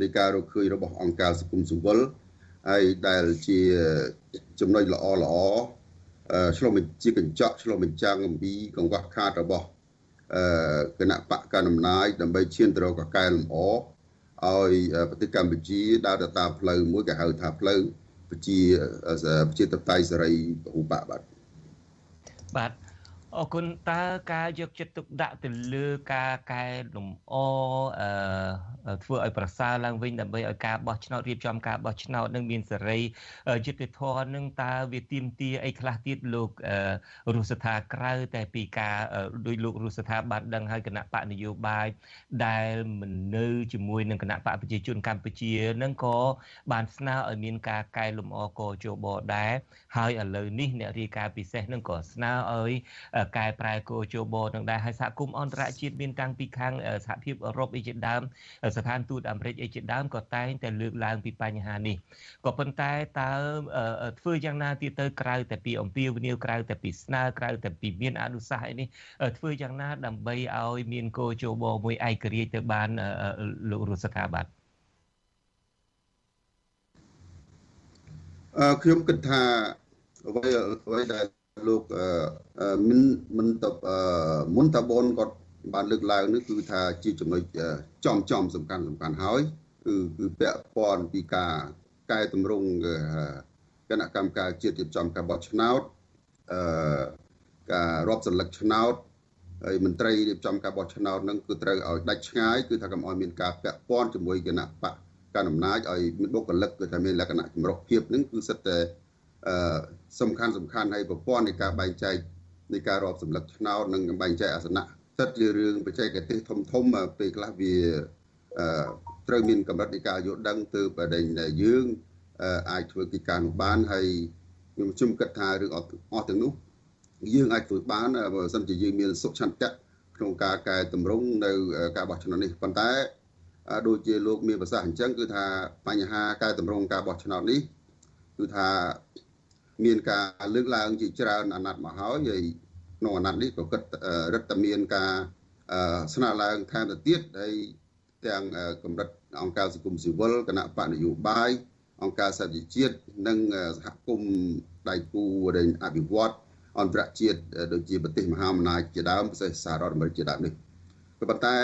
នៃការរកឃើញរបស់អង្គការសង្គមស៊ីវិលហើយដែលជាចំណុចល្អល្អ ឆ្លុះជាកញ្ចក់ឆ្លុះបញ្ចាំងអំពីកង្វះខាតរបស់គណៈបកកណ្ដាលអំណាចដើម្បីឈានទៅរកកែលម្អឲ្យប្រទេសកម្ពុជាដើរទៅតាមផ្លូវមួយគេហៅថាផ្លូវប្រជាប្រជាតបតៃសេរីពហុបកបាទបាទ អរគុណតើការយកចិត្តទុកដាក់ទៅលើការកែលម្អអឺធ្វើឲ្យប្រសើរឡើងវិញដើម្បីឲ្យការបោះឆ្នោតរៀបចំការបោះឆ្នោតនឹងមានសេរីយុត្តិធម៌នឹងតើវាទៀមទាអីខ្លះទៀតលោករស់ស្ថាក្រៅតែពីការដោយលោករស់ស្ថាបានដឹងហើយគណៈបកនយោបាយដែលមិននៅជាមួយនឹងគណៈបកប្រជាជនកម្ពុជានឹងក៏បានស្នើឲ្យមានការកែលម្អកោជបដែរហើយឥឡូវនេះអ្នករាយការណ៍ពិសេសនឹងក៏ស្នើឲ្យកែប្រែគោលជបនឹងដែរហើយសហគមន៍អន្តរជាតិមានតាំងពីខាងសហភាពអឺរ៉ុបអីជាដើមស្ថានទូតអាមេរិកអីជាដើមក៏តែងតែលើកឡើងពីបញ្ហានេះក៏ប៉ុន្តែតើធ្វើយ៉ាងណាទៀតទៅក្រៅតែពីអំពាវនាវក្រៅតែពីស្នើក្រៅតែពីមានអនុសាសន៍អីនេះធ្វើយ៉ាងណាដើម្បីឲ្យមានគោលជបមួយឯករាជ្យទៅបានលោករស់ស្ថាបាទអឺខ្ញុំគិតថាអ្វីអ្វីដែល លោកមិនមិនតមុនតាបនគាត់បានលើកឡើងនេះគឺថាជាចំណុចចំចំសំខាន់សំខាន់ហើយគឺគឺពាក់ព័ន្ធពីការកែតម្រង់គណៈកម្មការជាតិរៀបចំការបោះឆ្នោតអឺការរាប់សន្លឹកឆ្នោតហើយមន្ត្រីរៀបចំការបោះឆ្នោតនឹងគឺត្រូវឲ្យដាច់ឆ្ងាយគឺថាកុំឲ្យមានការពាក់ព័ន្ធជាមួយគណៈបកកណ្ដាលអំណាចឲ្យមានបុគ្គលិកគឺថាមានលក្ខណៈចម្រុះភាពនឹងគឺសិតតែ អឺសំខាន់សំខាន់ហើយប្រព័ន្ធនៃការបែងចែកនៃការរាប់សម្លឹកឆ្នោតនិងបែងចែកអាសនៈសិតជារឿងបច្ចេកទេសធំធំពេលខ្លះវាអឺត្រូវមានកម្រិតនៃការយល់ដឹងទៅបដិញដែលយើងអាចធ្វើកិច្ចការនោះបានហើយខ្ញុំជុំគិតថារឿងអស់ទាំងនោះយើងអាចធ្វើបានបើសិនជាយើងមានសុខឆន្ទៈក្នុងការកែតម្រង់នៅការបោះឆ្នោតនេះប៉ុន្តែដូចជាលោកមានប្រសាសន៍អញ្ចឹងគឺថាបញ្ហាកែតម្រង់ការបោះឆ្នោតនេះគឺថា មានការលើកឡើងជាច្រើនអាណត្តិមកហើយហើយក្នុងអាណត្តិនេះក៏គិតរដ្ឋមានការស្នើឡើងថែមទៅទៀតហើយទាំងកម្រិតអង្គការសង្គមស៊ីវិលគណៈបកនយោបាយអង្គការសហជីវជាតិនិងសហគមន៍ដៃគូរែងអភិវឌ្ឍអន្តរជាតិដូចជាប្រទេសមហាអំណាចជាដើមពិសេសសហរដ្ឋអាមេរិកជាដើមនេះក៏ប៉ុន្តែ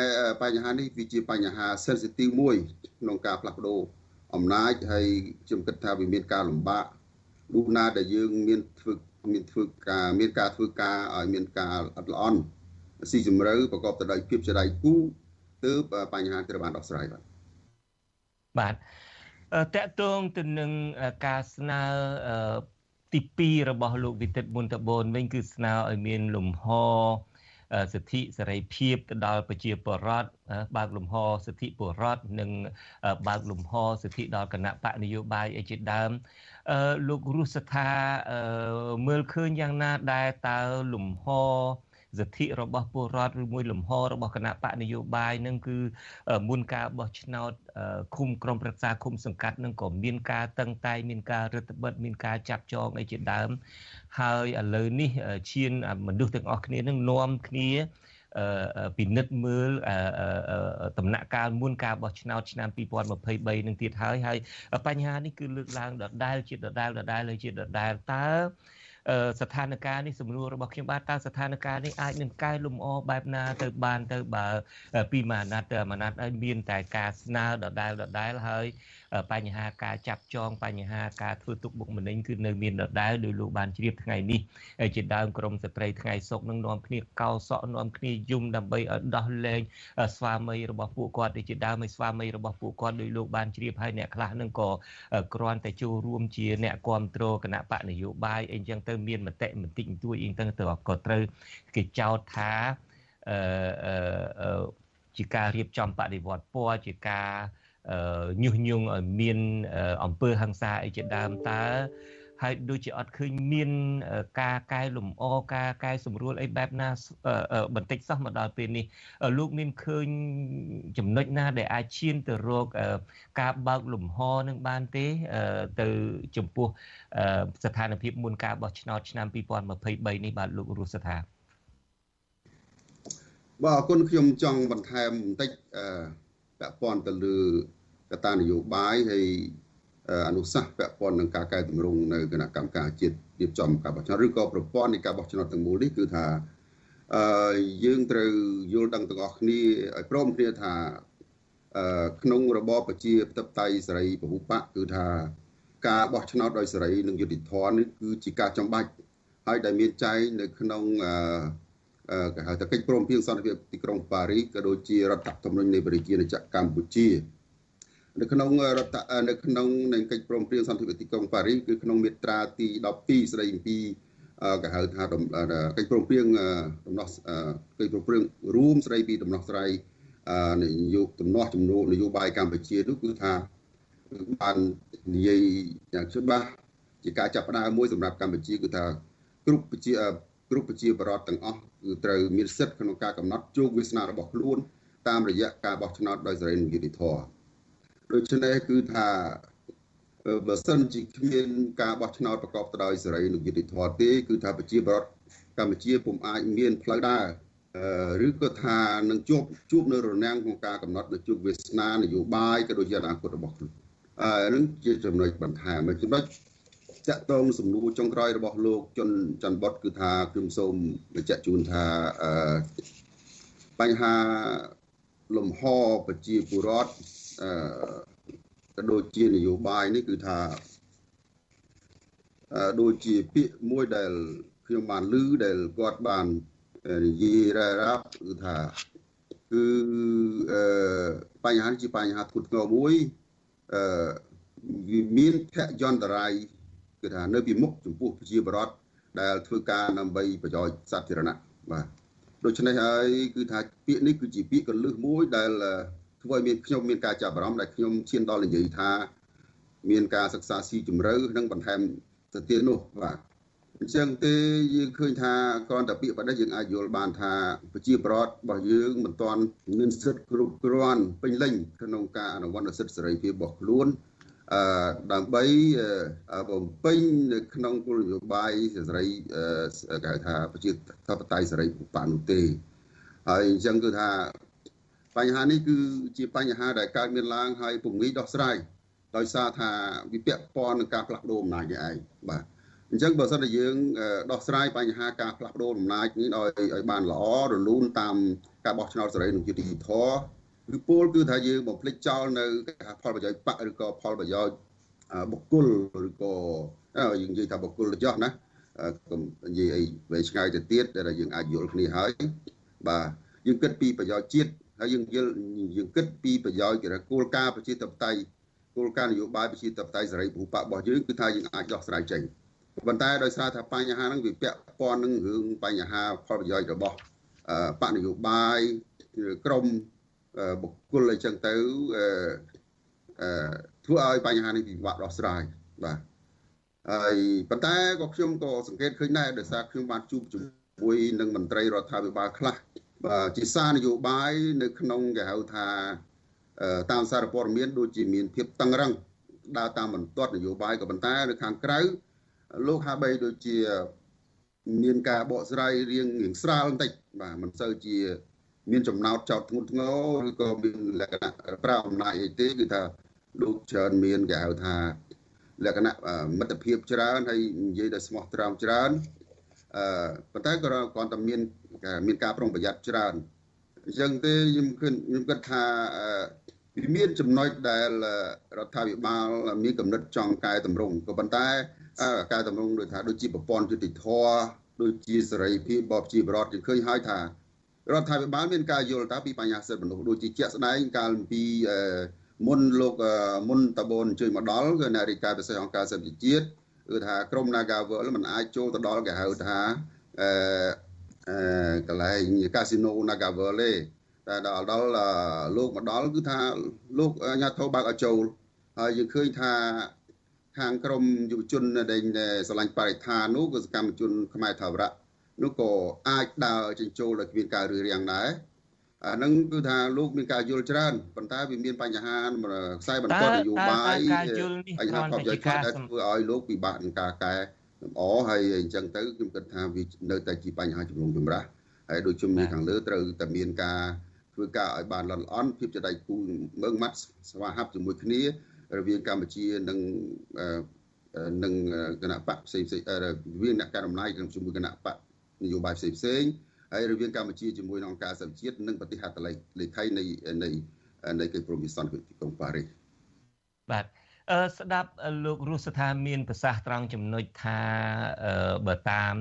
បញ្ហានេះវាជាបញ្ហា sensitive មួយក្នុងការផ្លាស់ប្ដូរអំណាចហើយខ្ញុំគិតថាវាមានការលំបាក លុះណាដែលយើងមានធ្វើមានធ្វើការមានការធ្វើការឲ្យមានការអត់ល្អន់ស៊ីជម្រៅប្រកបទៅដោយភាពចរៃគូទើបបញ្ហាត្រូវបានដោះស្រាយបាទបាទតកតងទៅនឹងការស្នើទី2របស់លោកវិទិតមុនតបូនវិញគឺស្នើឲ្យមានលំហសិទ្ធិសេរីភាពទៅដល់ប្រជាពលរដ្ឋបើកលំហសិទ្ធិពលរដ្ឋនិងបើកលំហសិទ្ធិដល់គណៈបកនយោបាយអីជាដើម លោករស់ស្ថាមើលឃើញយ៉ាងណាដែលតើលំហសិទ្ធិរបស់ពលរដ្ឋឬមួយលំហរបស់គណៈបកនយោបាយនឹងគឺមុនការបោះឆ្នោតឃុំក្រុមប្រឹក្សាឃុំសង្កាត់នឹងក៏មានការតឹងតែងមានការរដ្ឋបិទមានការចាប់ចងអីជាដើមហើយឥឡូវនេះឈានមនុស្សទាំងអស់គ្នានឹងនាំគ្នា ពិនិត្យមើលដំណាក់កាលមុនការបោះឆ្នោតឆ្នាំ2023នឹងទៀតហើយហើយបញ្ហានេះគឺលើកឡើងដដែលជាដដែលដដែលហើយជាដដែលតើស្ថានភាពនេះសំណួររបស់ខ្ញុំបាទតើស្ថានភាពនេះអាចនឹងកែលម្អបែបណាទៅបានទៅបើពីមួយអាណត្តិទៅមួយអាណត្តិឲ្យមានតែការស្នើដដែលដដែលហើយ បញ្ហាការចាប់ចងបញ្ហាការធ្វើទុកបុកម្នេញគឺនៅមានដដែលដោយលោកបានជ្រាបថ្ងៃនេះជាដើមក្រមស្ត្រីថ្ងៃសុកនឹងនាំគ្នាកោសក់នាំគ្នាយំដើម្បីឲ្យដោះលែងស្វាមីរបស់ពួកគាត់ដូចជាដើមឲ្យស្វាមីរបស់ពួកគាត់ដោយលោកបានជ្រាបហើយអ្នកខ្លះនឹងក៏គ្រាន់តែចូលរួមជាអ្នកគ្រប់គ្រងគណៈបកនយោបាយអីចឹងទៅមានមតិបន្តិចបន្តួចអីទៅទៅក៏ត្រូវគេចោទថាអឺជាការរៀបចំបដិវត្តពណ៌ជាការ ញុះញង់ឲ្យមានអំពើហិង្សាអីជាដើមតើហើយដូចជាអត់ឃើញមានការកែលម្អការកែសម្រួលអីបែបណាបន្តិចសោះមកដល់ពេលនេះលោកមានឃើញចំណុចណាដែលអាចឈានទៅរកការបើកលំហនឹងបានទេទៅចំពោះស្ថានភាពមុនការបោះឆ្នោតឆ្នាំ2023នេះបាទលោករស់ស្ថាបាទអរគុណខ្ញុំចង់បន្ថែមបន្តិច ពាក់ព័ន្ធទៅលើកត្តានយោបាយហើយអនុសាសន៍ពាក់ព័ន្ធនឹងការកែតម្រង់នៅគណៈកម្មការជាតិរៀបចំការបោះឆ្នោតឬក៏ប្រព័ន្ធនៃការបោះឆ្នោតទាំងមូលនេះគឺថាអឺយើងត្រូវយល់ដឹងទាំងអស់គ្នាឲ្យព្រមគ្នាថាអឺក្នុងរបបប្រជាធិបតេយ្យសេរីពហុបកគឺថាការបោះឆ្នោតដោយសេរីនិងយុត្តិធម៌នេះគឺជាការចំបាច់ហើយដែលមានចែងនៅក្នុងអឺ គេហៅថាកិច្ចព្រមព្រៀងសន្តិភាពទីក្រុងប៉ារីសក៏ដូចជារដ្ឋធម្មនុញ្ញនៃប្រជាណាចក្រកម្ពុជានៅក្នុងរដ្ឋនៅក្នុងនៃកិច្ចព្រមព្រៀងសន្តិភាពទីក្រុងប៉ារីសគឺក្នុងមាត្រាទី12ស្តីអំពីគេហៅថាកិច្ចព្រមព្រៀងដំណោះកិច្ចព្រមព្រៀងរួមស្តីពីដំណោះស្រាយនយោបាយដំណោះចំនួននយោបាយកម្ពុជានោះគឺថាបាននិយាយយ៉ាងច្បាស់ជាការចាប់ផ្ដើមមួយសម្រាប់កម្ពុជាគឺថាគ្រប់ប្រជា គ្រប់ប្រជាបរតទាំងអស់គឺត្រូវមានសិទ្ធិក្នុងការកំណត់ជោគវាសនារបស់ខ្លួនតាមរយៈការបោះឆ្នោតដោយសេរីនិងយុត្តិធម៌ដូច្នេះគឺថាបើសិនជាគ្មានការបោះឆ្នោតប្រកបទៅដោយសេរីនិងយុត្តិធម៌ទេគឺថាប្រជាប្រដ្ឋកម្ពុជាពុំអាចមានផ្លូវដើរឬក៏ថានឹងជួបជួបនៅរនាំងក្នុងការកំណត់នៅជួបវាសនានយោបាយក៏ដូចជាអនាគតរបស់ខ្លួនអឺនឹងជាចំណុចបន្ថែមចំណុច ចាក់តងសំណួរចុងក្រោយរបស់លោកជុនច័ន្ទបុតគឺថាខ្ញុំសូមបញ្ជាក់ជូនថាអឺបញ្ហាលំហប្រជាពលរដ្ឋអឺក៏ដូចជានយោបាយនេះគឺថាអឺដូចជាពាក្យមួយដែលខ្ញុំបានឮដែលគាត់បាននិយាយរ៉ារ៉ាប់គឺថាគឺអឺបញ្ហានេះជាបញ្ហាធ្ងន់ធ្ងរមួយអឺមានភយន្តរាយ គឺថានៅពីមុខចំពោះប្រជាបរតដែលធ្វើការដើម្បីប្រយោជន៍សាធារណៈបាទដូច្នេះហើយគឺថាពាក្យនេះគឺជាពាក្យកលឹះមួយដែលធ្វើឲ្យមានខ្ញុំមានការចាប់អារម្មណ៍ដែលខ្ញុំឈានដល់និយាយថាមានការសិក្សាស៊ីជម្រៅនិងបន្ថែមទៅទៀតនោះបាទអអញ្ចឹងទេយើងឃើញថាគ្រាន់តែពាក្យប៉ុណ្ណេះយើងអាចយល់បានថាប្រជាប្រដ្ឋរបស់យើងមិនទាន់មានសិទ្ធិគ្រប់គ្រាន់ពេញលេញក្នុងការអនុវត្តសិទ្ធិសេរីភាពរបស់ខ្លួន អឺដើម្បីបំពេញនៅក្នុងគោលនយោបាយសេរីគេហៅថាប្រជាធិបតេយ្យសេរីពុបនោះទេហើយអញ្ចឹងគឺថាបញ្ហានេះគឺជាបញ្ហាដែលកើតមានឡើងហើយពុំងាយដោះស្រាយដោយសារថាវាពាក់ព័ន្ធនឹងការផ្លាស់ប្ដូរអំណាចនេះឯងបាទអញ្ចឹងបើសិនជាយើងដោះស្រាយបញ្ហាការផ្លាស់ប្ដូរអំណាចនេះឲ្យឲ្យបានល្អរលូនតាមការបោះឆ្នោតសេរីនិងយុត្តិធម៌ គឺពលគឺថាយើងបំភ្លេចចោលនៅផលប្រយោជន៍បកឬក៏ផលប្រយោជន៍បុគ្គលឬក៏យើងនិយាយថាបុគ្គលទៅចោះណាកុំនិយាយអីវែងឆ្ងាយទៅទៀតដែលយើងអាចយល់គ្នាហើយបាទយើងគិតពីប្រយោជន៍ជាតិហើយយើងយល់យើងគិតពីប្រយោជន៍គេថាគោលការណ៍ប្រជាធិបតេយ្យគោលការណ៍នយោបាយប្រជាធិបតេយ្យសេរីពហុបករបស់យើងគឺថាយើងអាចដោះស្រាយចេញប៉ុន្តែដោយសារថាបញ្ហាហ្នឹងវាពាក់ព័ន្ធនឹងរឿងបញ្ហាផលប្រយោជន៍របស់បកនយោបាយក្រម បុគ្គលអីចឹងទៅអឺធ្វើឲ្យបញ្ហានេះពិបាកដោះស្រាយបាទហើយប៉ុន្តែក៏ខ្ញុំក៏សង្កេតឃើញដែរដោយសារខ្ញុំបានជួបជាមួយនឹងមន្ត្រីរដ្ឋាភិបាលខ្លះបាទជាសារនយោបាយនៅក្នុងគេហៅថាតាមសារព័ត៌មានដូចជាមានភាពតឹងរឹងដើរតាមបន្ទាត់នយោបាយក៏ប៉ុន្តែនៅខាងក្រៅលោកហាបីដូចជាមានការបកស្រាយរៀងរៀងស្រាលបន្តិចបាទមិនសូវជា មានចំណោទចោតធ្ងន់ធ្ងរឬក៏មានលក្ខណៈប្រើអំណាចអីទេគឺថាលោកច្រើនមានគេហៅថាលក្ខណៈមិត្តភាពច្រើនហើយនិយាយដោយស្មោះត្រង់ច្រើនអឺប៉ុន្តែក៏គ្រាន់តែមានមានការប្រុងប្រយ័ត្នច្រើនអញ្ចឹងទេខ្ញុំគិតខ្ញុំគិតថាវាមានចំណុចដែលរដ្ឋាភិបាលមានកំណត់ចង់កែតម្រង់ក៏ប៉ុន្តែកែតម្រង់ដូចថាដូចជាប្រព័ន្ធយុតិធធដូចជាសេរីភាពបបជាបរដ្ឋយើងឃើញហើយថា រដ្ឋាភិបាលមានការយល់ថាពីបញ្ហាសិទ្ធិមនុស្សដូចជាជាក់ស្ដែងកាលពីមុនលោកមុនតបូនជួយមកដល់គឺអ្នករាយការណ៍ពិសេសអង្គការសិទ្ធិជាតិគឺថាក្រម Nagawal មិនអាចចូលទៅដល់គេហៅថាអឺអឺកន្លែងកាស៊ីណូ Nagawal ទេតែដល់ដល់លោកមកដល់គឺថាលោកអាញាធិបបើកឲ្យចូលហើយយើងឃើញថាខាងក្រមយុវជនដែលស្រឡាញ់បរិស្ថាននោះគឺសកម្មជនខ្មែរថាវរៈ នោះក៏អាចដើរចិញ្ចូលដោយគ្មានការរឿរៀងដែរអានឹងគឺថាលោកមានការយល់ច្រើនប៉ុន្តែវាមានបញ្ហាខ្សែបន្ទាត់នយោបាយបញ្ហាផលប្រយោជន៍ខ្លះដែលធ្វើឲ្យលោកពិបាកក្នុងការកែលម្អហើយអញ្ចឹងទៅខ្ញុំគិតថាវានៅតែជាបញ្ហាជំនុំជម្រះហើយដូចជំនាញខាងលើត្រូវតែមានការធ្វើការឲ្យបានល្អល្អន់ភាពជាដៃគូមើងម៉ាត់ស្វាហាប់ជាមួយគ្នារវាងកម្ពុជានិងនិងគណៈបកផ្សេងផ្សេងរវាងអ្នកការអំណាចជាមួយគណៈបក នយោបាយផ្សេងផ្សេងហើយរវាងកម្ពុជាជាមួយនឹងអង្គការសហជាតិនិងប្រទេសហត្ថលេខីនៃនៃនៃកិច្ចព្រមព្រៀងសន្តិភាពទីក្រុងប៉ារីសបាទអឺ ស្ដាប់លោករស់ស្ថាមានប្រសាសន៍ត្រង់ចំណុចថាបើតាម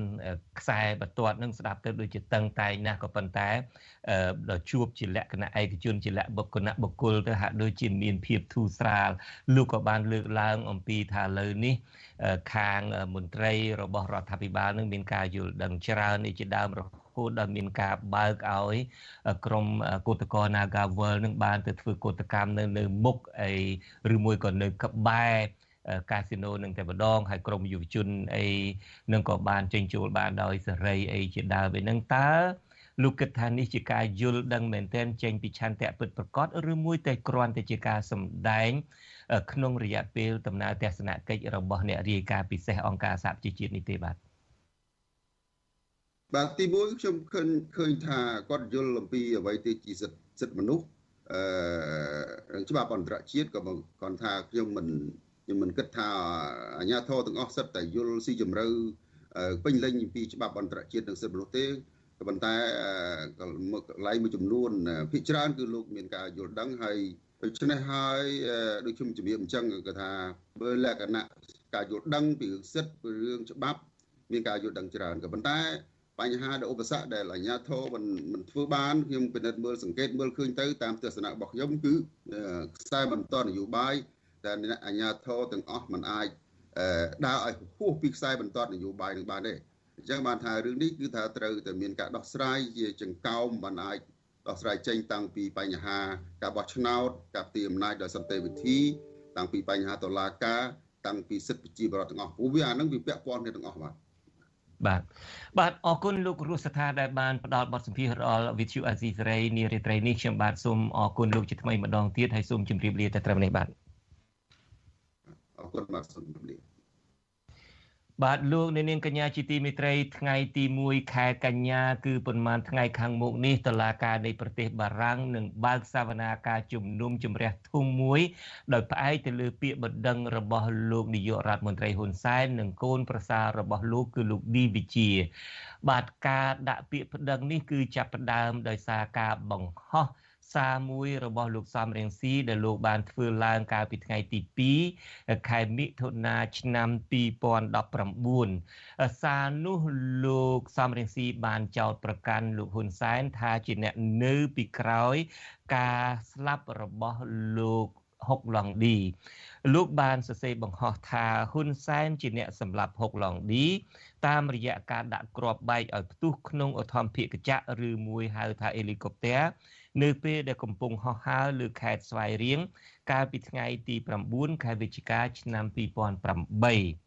ខ្សែបន្ទាត់នឹងស្ដាប់ទៅដូចជាតឹងតែងណាស់ក៏ប៉ុន្តែដល់ជួបជាលក្ខណៈឯកជនជាលក្ខបុគ្គលបុគ្គលទៅហាក់ដូចជាមានភាពធូរស្រាលលោកក៏បានលើកឡើងអំពីថាលើនេះខាងមន្ត្រីរបស់រដ្ឋាភិបាលនឹងមានការយល់ដឹងច្រើននេះជាដើមរហូ តដល់មានការបើកឲ្យក្រមគឧតកោ Nagawal នឹងបានទៅធ្វើកោតកម្មនៅនៅមុខអីឬមួយក៏នៅក្បែរកាស៊ីណូនឹងតែម្ដងហើយក្រមយុវជនអីនឹងក៏បានចេញចូលបានដោយសេរីអីជាដើមឯហ្នឹងតើលោកគិតថានេះជាការយល់ដឹងមែនទែនចេញពីឆន្ទៈពិតប្រកបឬមួយតែគ្រាន់តែជាការសម្ដែង ក្នុងរយៈពេលដំណើរទស្សនកិច្ចរបស់អ្នករាយការណ៍ពិសេសអង្គការសហប្រជាជាតិនេះទេបាទ បាទទីមួយខ្ញុំឃើញឃើញថាគាត់យល់អំពីអ្វីទៅជាសិទ្ធិសិទ្ធិមនុស្សអឺច្បាប់អន្តរជាតិក៏គាត់ថាខ្ញុំមិនខ្ញុំមិនគិតថាអាញាធរទាំងអស់សិទ្ធតែយល់ស៊ីជម្រៅពេញលេញពីច្បាប់អន្តរជាតិនិងសិទ្ធិមនុស្សទេក៏ប៉ុន្តែកន្លែងមួយចំនួនភាគច្រើនគឺលោកមានការយល់ដឹងហើយដូច្នេះហើយដូចខ្ញុំជំរាបអញ្ចឹងគឺថាបើលក្ខណៈការយល់ដឹងពីរឿងសិទ្ធិពីរឿងច្បាប់ មានការយល់ដឹងច្រើនក៏ប៉ុន្តែ បញ្ហាដែលឧបសគ្គដែលអាជ្ញាធរមិនមិនធ្វើបានខ្ញុំពិនិត្យមើលសង្កេតមើលឃើញទៅតាមទស្សនៈរបស់ខ្ញុំគឺខ្សែបន្តនយោបាយដែលអាជ្ញាធរទាំងអស់មិនអាចដើរឲ្យហួសពីខ្សែបន្តនយោបាយនឹងបានទេអញ្ចឹងបានថារឿងនេះគឺថាត្រូវតែមានការដោះស្រាយជាចង្កោមបានអាចដោះស្រាយចេញតាំងពីបញ្ហាការបោះឆ្នោតការផ្ទេរអំណាចដោយសន្តិវិធីតាំងពីបញ្ហាតុលាការតាំងពីសិទ្ធិប្រជាពលរដ្ឋទាំងអស់ព្រោះវាអានឹងវាពាក់ព័ន្ធគ្នាទាំងអស់បាទ បាទបាទអរគុណលោករស់ស្ថាដែលបានផ្ដល់បទសម្ភាសន៍ដល់វិទ្យុអាស៊ីសេរីនារីត្រីនេះខ្ញុំបាទសូមអរគុណលោកជាថ្មីម្ដងទៀតហើយសូមជម្រាបលាតែត្រឹមនេះបាទអរគុណបាទសូមជម្រាបលា បាទលោកអ្នកនាងកញ្ញាជាទីមេត្រីថ្ងៃទី1ខែកញ្ញាគឺប៉ុន្មានថ្ងៃខាងមុខនេះតឡាការនៃប្រទេសបារាំងនឹងបើកសវនាការជំនុំជម្រះធំមួយដោយផ្អែកទៅលើពាក្យបណ្ដឹងរបស់លោកនាយករដ្ឋមន្ត្រីហ៊ុនសែននិងកូនប្រសាររបស់លោកគឺលោកឌីវិជា បាទការដាក់ពាក្យបណ្ដឹងនេះគឺចាប់ផ្ដើមដោយសារការបង្ហោះ សារមួយរបស់លោកសំរៀងស៊ីដែលលោកបានធ្វើឡើងកាលពីថ្ងៃទី2ខែមិថុនាឆ្នាំ2019សារនោះលោកសំរៀងស៊ីបានចោទប្រកាន់លោកហ៊ុនសែនថាជាអ្នកនៅពីក្រោយការស្លាប់របស់លោកហុកឡុងឌីលោកបានសរសេរបង្ហោះថាហ៊ុនសែនជាអ្នកសម្លាប់ហុកឡុងឌីតាមរយៈការដាក់គ្រាប់បែកឲ្យផ្ទុះក្នុងឧទ្ធម្ភាគកញ្ចក់ឬមួយហៅថាហេលីកុបទ័រ នៅពេលដែលកំពុងហោះហើរលើខេត្តស្វាយរៀងកាលពីថ្ងៃទី9ខែវិច្ឆិកាឆ្នាំ2008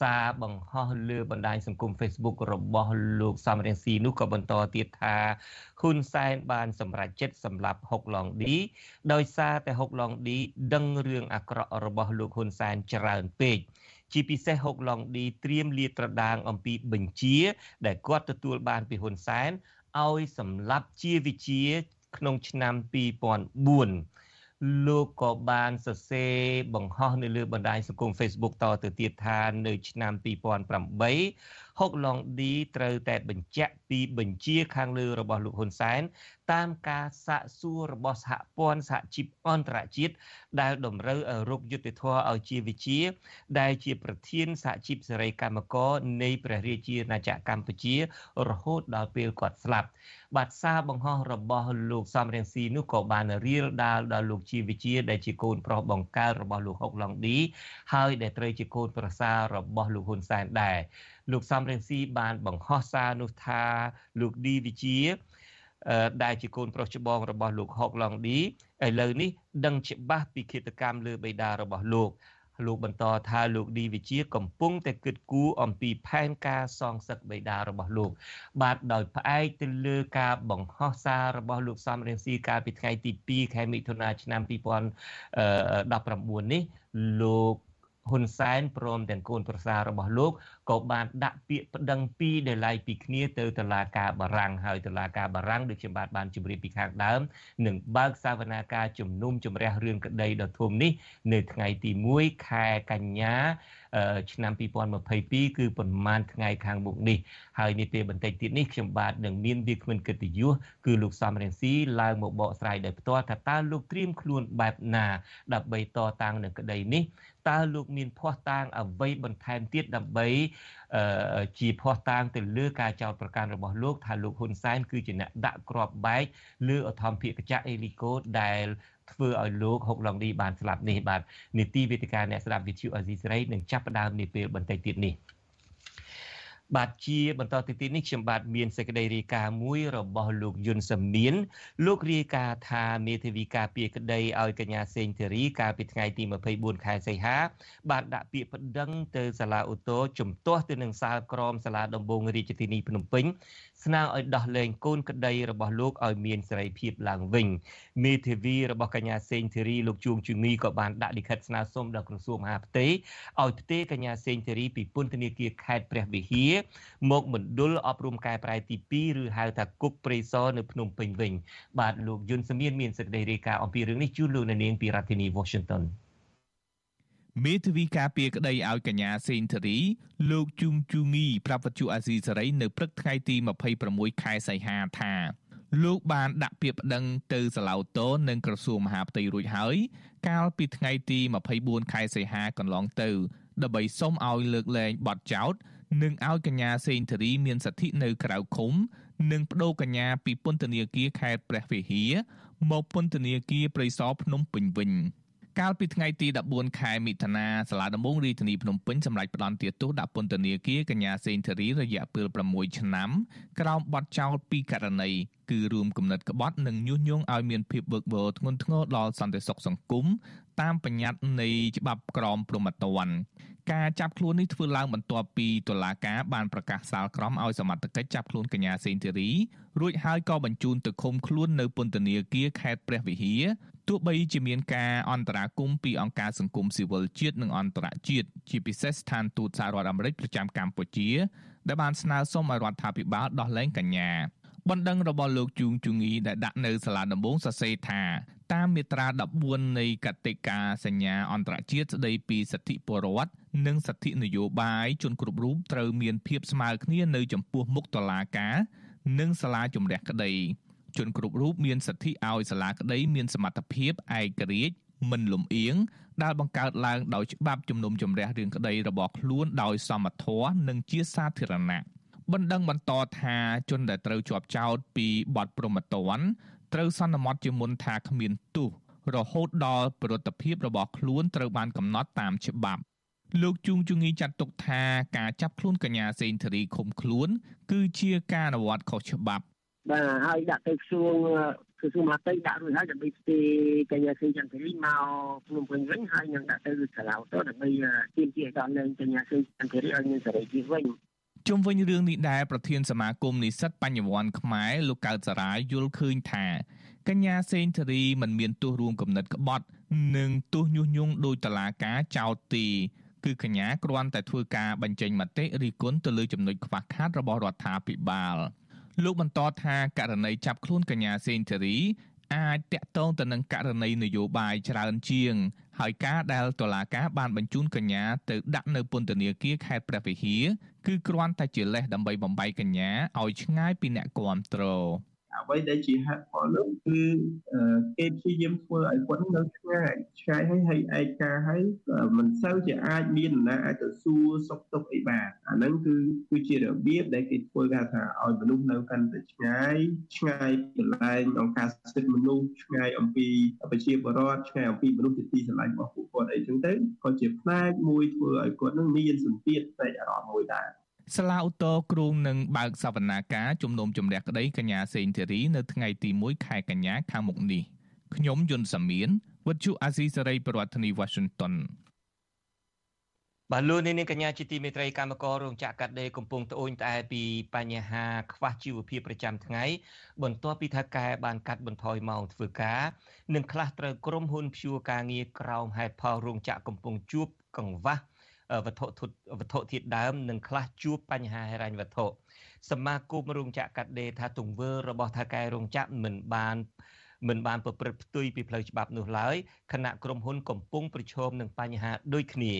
សារបង្ហោះលើបណ្ដាញសង្គម Facebook របស់លោកសំរៀងស៊ីនោះក៏បន្តទៀតថាហ៊ុនសែនបានសម្រេចចិត្តសម្លាប់ហុកឡុងឌីដោយសារតែហុកឡុងឌីដឹងរឿងអាក្រក់របស់លោកហ៊ុនសែនច្រើនពេកជាពិសេសហុកឡុងឌីត្រៀមលាតត្រដាងអំពីបញ្ជា ដែលគាត់ទទួលបានពីហ៊ុនសែន ឲ្យសម្លាប់ជាវិជាក្នុងឆ្នាំ2004លោកក៏បានសរសេរបង្ហោះនៅលើបណ្ដាញសង្គម Facebook តទៅទៀតថានៅឆ្នាំ2008 ហុកឡុងឌីត្រូវតែបញ្ជាក់ពីបញ្ជាខាងលើរបស់លោកហ៊ុនសែនតាមការសាកសួររបស់សហព័ន្ធសហជីពអន្តរជាតិដែលតម្រូវឲ្យរកយុត្តិធម៌ឲ្យជាវិជា ដែលជាប្រធានសហជីពសេរីកម្មករនៃព្រះរាជាណាចក្រកម្ពុជា រហូតដល់ពេលគាត់ស្លាប់បាទសារបង្ហោះរបស់លោកសំរៀងស៊ីនោះក៏បានរៀលដាលដល់លោកជាវិជា ដែលជាកូនប្រុសបង្កើតរបស់លោកហុកឡុងឌីហើយដែលត្រូវជាកូនប្រសាររបស់លោកហ៊ុនសែនដែរ លោកសំរងស៊ីបានបង្ហោះសារនោះថាលោកឌីវិជាដែលជាកូនប្រុសច្បងរបស់លោកហុកឡុងឌីឥឡូវនេះដឹងច្បាស់ពីឃាតកម្មលើបិតារបស់លោកលោកបន្តថាលោកឌីវិជាកំពុងតែគិតគូរអំពីផែនការសងសឹកបិតារបស់លោក បាទដោយផ្អែកទៅលើការបង្ហោះសាររបស់លោកសំរៀងស៊ីកាលពីថ្ងៃទី2ខែមិថុនាឆ្នាំ2019នេះលោកហ៊ុនសែនព្រមទាំងកូនប្រសាររបស់លោក ក៏បានដាក់ពាក្យប្តឹងពីរដែលឡាយពីគ្នាទៅតុលាការបារាំងហើយតុលាការបារាំងដូចខ្ញុំបាទបានជម្រាបពីខាងដើមនឹងបើកសវនាការជំនុំជម្រះរឿងក្តីដ៏ធំនេះ នៅថ្ងៃទី1ខែកញ្ញាឆ្នាំ2022គឺប្រមាណថ្ងៃខាងមុខនេះហើយនាពេលបន្តិចទៀតនេះខ្ញុំបាទនឹងមានវាគ្មិនកិត្តិយសគឺលោកសំរងស៊ីឡើងមកបកស្រាយដោយផ្ទាល់ថាតើលោកត្រៀមខ្លួនបែបណាដើម្បីតតាំងនឹងក្តីនេះតើលោកមានភ័ស្តុតាងអ្វីបន្ថែមទៀតដើម្បីជាភ័ស្តុតាងទៅលើការចោទប្រកាន់របស់លោកថាលោកហ៊ុនសែនគឺជាអ្នកដាក់គ្រាប់បែកលើអធម្មភិកចៈអេលីកូដែលធ្វើឲ្យលោកហុកឡុងឌីបានស្លាប់នេះបាទនីតិវេទិកាអ្នកស្ដាប់វិទ្យុអេស៊ីសេរីនឹងចាប់ផ្ដើមនាពេលបន្តិចទៀតនេះ។ បាទជាបន្តទៅទីនេះខ្ញុំបាទមានសេចក្តីរាយការណ៍មួយរបស់លោកយុនសាមៀនលោករាយការណ៍ថាមេធាវីការពារក្តីឲ្យកញ្ញាសេងធីរីកាលពីថ្ងៃទី24ខែសីហា បានដាក់ពាក្យប្តឹងទៅសាលាឧទ្ធរជំទាស់ទៅនឹងសាលក្រមសាលាដំបងរាជធានីភ្នំពេញស្នើឲ្យដោះលែងកូនក្តីរបស់លោកឲ្យមានសេរីភាពឡើងវិញមេធាវីរបស់កញ្ញាសេងធីរីលោកជួងជូនីក៏បានដាក់លិខិតស្នើសុំដល់ក្រសួងមហាផ្ទៃឲ្យផ្ទេរកញ្ញាសេងធីរីពីពន្ធនាគារខេត្តព្រះវិហារមកមណ្ឌលអប់រំកែប្រែទី2ឬហៅថាគុកព្រៃសរនៅភ្នំពេញវិញបាទលោកយុនសមៀនមានសេចក្តីរាយការណ៍អំពីរឿងនេះជូនលោកនាងពីរដ្ឋធានី Washington មេធាវីការពារក្តីឲ្យកញ្ញាសេងធារីលោកជុងជូងីប្រាប់វិទ្យុអាស៊ីសេរីនៅព្រឹកថ្ងៃទី26ខែសីហាថាលោកបានដាក់ពាក្យប្តឹងទៅសាឡាវតូននិងក្រសួងមហាផ្ទៃរួចហើយ កាលពីថ្ងៃទី24ខែសីហាកន្លងទៅដើម្បីសុំឲ្យលើកលែងបទចោទនិងឲ្យកញ្ញាសេងធារីមានសិទ្ធិនៅក្រៅឃុំ និងបដូរកញ្ញាពីពន្ធនាគារខេត្តព្រះវិហារមកពន្ធនាគារព្រៃសរភ្នំពេញវិញ។ កាលពីថ្ងៃទី14ខែមិថុនាសាលាដំបងរាជធានីភ្នំពេញសម្រេចផ្តន្ទាទោសដាក់ពន្ធនាគារកញ្ញាសេងធារីរយៈពេល6ឆ្នាំ ក្រោមបទចោទពីករណីគឺរួមគំនិតក្បត់និងញុះញង់ឲ្យមានភាពវឹកវរធ្ងន់ធ្ងរដល់សន្តិសុខសង្គមតាមបញ្ញត្តិនៃច្បាប់ក្រមព្រហ្មទណ្ឌ ការចាប់ខ្លួននេះធ្វើឡើងបន្ទាប់ពីតុលាការបានប្រកាសសាលក្រមឲ្យសមត្ថកិច្ចចាប់ខ្លួនកញ្ញាសេងធីរីរួចហើយក៏បញ្ជូនទៅឃុំខ្លួននៅពន្ធនាគារខេត្តព្រះវិហារទោះបីជាមានការអន្តរាគមពីអង្គការសង្គមស៊ីវិលជាតិនិងអន្តរជាតិជាពិសេសស្ថានទូតសហរដ្ឋអាមេរិកប្រចាំកម្ពុជា ដែលបានស្នើសុំឲ្យរដ្ឋាភិបាលដោះលែងកញ្ញាបណ្ដឹងរបស់លោកជួងជងីដែលដាក់នៅសាលាដំបងសរសេរថា តាមមាត្រា14នៃកតិកាសញ្ញាអន្តរជាតិស្តីពីសិទ្ធិពលរដ្ឋនិងសិទ្ធិនយោបាយជនគ្រប់រូបត្រូវមានភាពស្មើគ្នានៅចំពោះមុខតុលាការ និងសាលាជំរះក្តីជនគ្រប់រូបមានសិទ្ធិឲ្យសាលាក្តីមានសមត្ថភាពឯករាជ្យមិនលំអៀងដែលបង្កើតឡើងដោយច្បាប់ជំនុំជម្រះរឿងក្តីរបស់ខ្លួនដោយសមធម៌និងជាសាធារណៈបណ្ដឹងបន្តថាជនដែលត្រូវជាប់ចោទពីបទប្រមទ័ន ត្រូវសន្មត់ជាមុនថាគ្មានទោសរហូតដល់ប្រតិភិបរបស់ខ្លួនត្រូវបានកំណត់តាមច្បាប់លោកជួងជងីចាត់ទុកថាការចាប់ខ្លួនកញ្ញាសេងធារីឃុំខ្លួន គឺជាការអនុវត្តខុសច្បាប់បាទហើយដាក់ទៅក្រសួងក្រសួងមហាផ្ទៃដាក់រួចហើយដើម្បីស្ទីកញ្ញាសេងចន្ទរីមកភ្នំពេញវិញហើយនឹងដាក់ទៅសាឡាវទៅដើម្បីទាមទារដល់លែងកញ្ញាសេងចន្ទរីឲ្យមានសេរីភាពវិញ ជុំវិញរឿងនេះដែរប្រធានសមាគមនិស្សិតបញ្ញវន្តខ្មែរលោកកើតសរាយយល់ឃើញថាកញ្ញាសេងធារីមិនមានទោសរួមគំនិតក្បត់ និងទោសញុះញង់ដោយតឡាការចោទទីគឺកញ្ញាគ្រាន់តែធ្វើការបញ្ចេញមតិរិះគន់ទៅលើចំណុចខ្វះខាតរបស់រដ្ឋាភិបាលលោកបន្តថាករណីចាប់ខ្លួនកញ្ញាសេងធារីអាចតាក់ទងទៅនឹងករណីនយោបាយច្រើនជាង ហើយការដែលតុលាការបានបញ្ជូនកញ្ញាទៅដាក់នៅពន្ធនាគារខេត្តព្រះវិហារគឺគ្រាន់តែជាលេសដើម្បីបំបីកញ្ញាឲ្យឆ្ងាយពីអ្នកគាំទ្រ អ្វីដែលជាហេតុផលនោះគឺគេព្យាយាមធ្វើឲ្យគាត់នៅឆ្ងាយឆ្ងាយហើយហើយឯកាហើយមិនសូវជាអាចមានដំណើរអាចទៅសួរសុខទុក្ខអីបានអាហ្នឹងគឺគឺជារបៀបដែលគេធ្វើគេថាឲ្យមនុស្សនៅកាន់តែឆ្ងាយឆ្ងាយពីកន្លែងអង្គការសិទ្ធិមនុស្សឆ្ងាយអំពីប្រជាពលរដ្ឋឆ្ងាយអំពីមនុស្សជាទីស្រឡាញ់របស់ពួកគាត់អីចឹងទៅក៏ជាផ្នែកមួយធ្វើឲ្យគាត់នឹងមានសម្ពាធផ្នែកអារម្មណ៍មួយដែរ សាលាឧទ្ធរគ្រូនឹងបើកសវនាការជំនុំជម្រះក្តីកញ្ញាសេងធីរីនៅថ្ងៃទី1ខែកញ្ញាខាងមុខនេះខ្ញុំយុនសាមៀនវិទ្យុអាស៊ីសេរីប្រធានាធិបតី Washington បាទលោកនាងកញ្ញាជាទីមេត្រីកម្មកររោងចក្រកាត់ដេរកំពុងត្អូញត្អែពីបញ្ហាខ្វះជីវភាពប្រចាំថ្ងៃបន្ទាប់ពីថាកែបានកាត់បន្ថយម៉ោងធ្វើការនិងខ្លះត្រូវក្រុមហ៊ុនព្យួរការងារក្រោមហេតុផលរោងចក្រកំពុងជួបកង្វះ វត្ថុវត្ថុធាតុដើមនិងខ្លះជួបបញ្ហាហិរញ្ញវត្ថុសមាគមរោងចក្រកាត់ដេរថាទង្វើរបស់ថៅកែរោងចក្រមិនបាន មិនបានប្រព្រឹត្តផ្ទុយពីផ្លូវច្បាប់នោះឡើយខណៈក្រុមហ៊ុនកំពុងប្រឈមនឹងបញ្ហាដូចគ្នា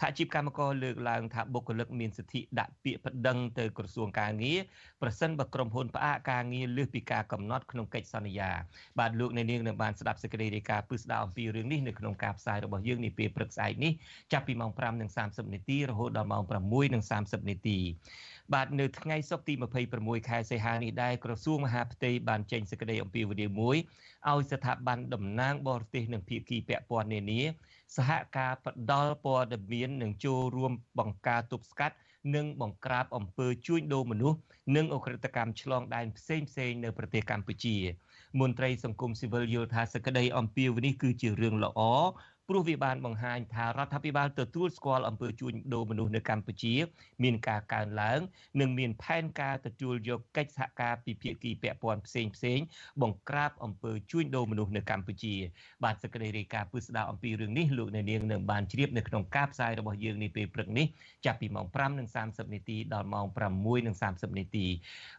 សហជីពកម្មករលើកឡើងថាបុគ្គលិកមានសិទ្ធិដាក់ពាក្យប្តឹងទៅក្រសួងការងារប្រសិនបើក្រុមហ៊ុនផ្អាកការងារលើសពីការកំណត់ក្នុងកិច្ចសន្យាបាទលោកអ្នកនាងនឹងបានស្ដាប់សេចក្តីរាយការណ៍ពិស្ដារអំពីរឿងនេះនៅក្នុងការផ្សាយរបស់យើងនាពេលព្រឹកស្អែកនេះចាប់ពីម៉ោង5:30នាទីរហូតដល់ម៉ោង6:30នាទី បាទនៅថ្ងៃសុក្រទី26ខែសីហានេះដែរក្រសួងមហាផ្ទៃបានចេញសេចក្តីអំពាវនាវមួយឲ្យស្ថាប័នតំណាងបរទេសនិងភាគីពាក់ព័ន្ធនានាសហការផ្ដល់ព័ត៌មាននិងចូលរួមបង្ការទប់ស្កាត់និងបង្ក្រាបអំពើជួញដូរមនុស្សនិងអ ுக ្រិតកម្មឆ្លងដែនផ្សេងផ្សេងនៅប្រទេសកម្ពុជាមន្ត្រីសង្គមស៊ីវិលយល់ថាសក្តីអំពាវនេះគឺជារឿងល្អ ព្រោះវាបានបង្ហាញថារដ្ឋាភិបាលទទួលស្គាល់អំពើជួញដូរមនុស្សនៅកម្ពុជា មានការកើនឡើង និងមានផែនការទទួលយកកិច្ចសហការពីភាគីពាក់ព័ន្ធផ្សេងផ្សេងបង្ក្រាបអំពើជួញដូរមនុស្សនៅកម្ពុជា បាទសេចក្តីរាយការណ៍ពឹស្ដារអំពីរឿងនេះលោកអ្នកនាងនឹងបានជ្រាបនៅក្នុងការផ្សាយរបស់យើងនាពេលព្រឹកនេះចាប់ពីម៉ោង5:30នាទីដល់ម៉ោង6:30នាទី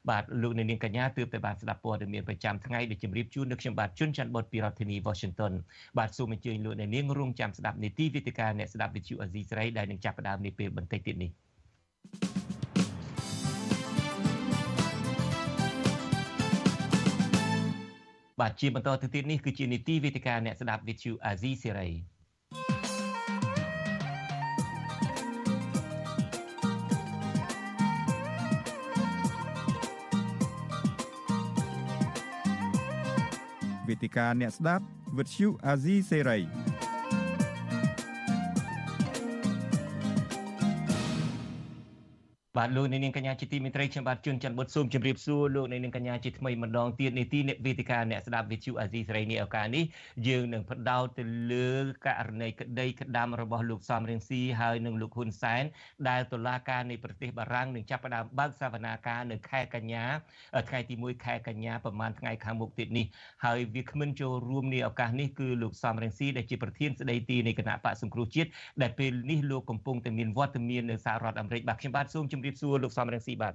បាទលោកអ្នកនាងកញ្ញាទើបតែបានស្ដាប់ព័ត៌មានប្រចាំថ្ងៃដែលជម្រាបជូននៅខ្ញុំបាទជួនច័ន្ទបុតពីរដ្ឋធានី Washington បាទសូមអញ្ជើញលោកអ្នកនាងរងចាំស្ដាប់នីតិវិទ្យាអ្នកស្ដាប់វិទ្យុអាស៊ីសេរីដែលនឹងចាប់ផ្ដើមនាពេលបន្តិចទៀតនេះបាទជាបន្តទៅទៀតនេះគឺជានីតិវិទ្យាអ្នកស្ដាប់វិទ្យុអាស៊ីសេរីវេទិកាអ្នកស្ដាប់វិទ្យុអាស៊ីសេរី បាទលោកនាងកញ្ញាជាទីមេត្រីខ្ញុំបាទជួនច័ន្ទបុតស៊ូមជម្រាបសួរលោកនាងកញ្ញាជាថ្មីម្ដងទៀតនីតិវេទិកាអ្នកស្ដាប់វិទ្យុអាស៊ីសេរីនេះឱកាសនេះយើងនឹងផ្ដោតទៅលើករណីក្តីក្តាំរបស់លោកសំរៀងស៊ីហើយនិងលោកហ៊ុនសែនដែលតុលាការនៃប្រទេសបារាំងនឹងចាប់ផ្ដើមបើកសវនាការនៅខែកញ្ញាថ្ងៃទី1ខែកញ្ញាប្រហែលថ្ងៃខាងមុខទៀតនេះហើយវាគ្មិនចូលរួមในឱកាសនេះគឺលោកសំរៀងស៊ីដែលជាប្រធានស្ដីទីនៃគណៈបកសង្គ្រោះជាតិដែលពេលនេះលោកកំពុងតែមានវត្តមាននៅសហរដ្ឋអាមេរិកបាទខ្ញុំបាទសូមជម្រាបសួរលោកសំរងស៊ីបាទ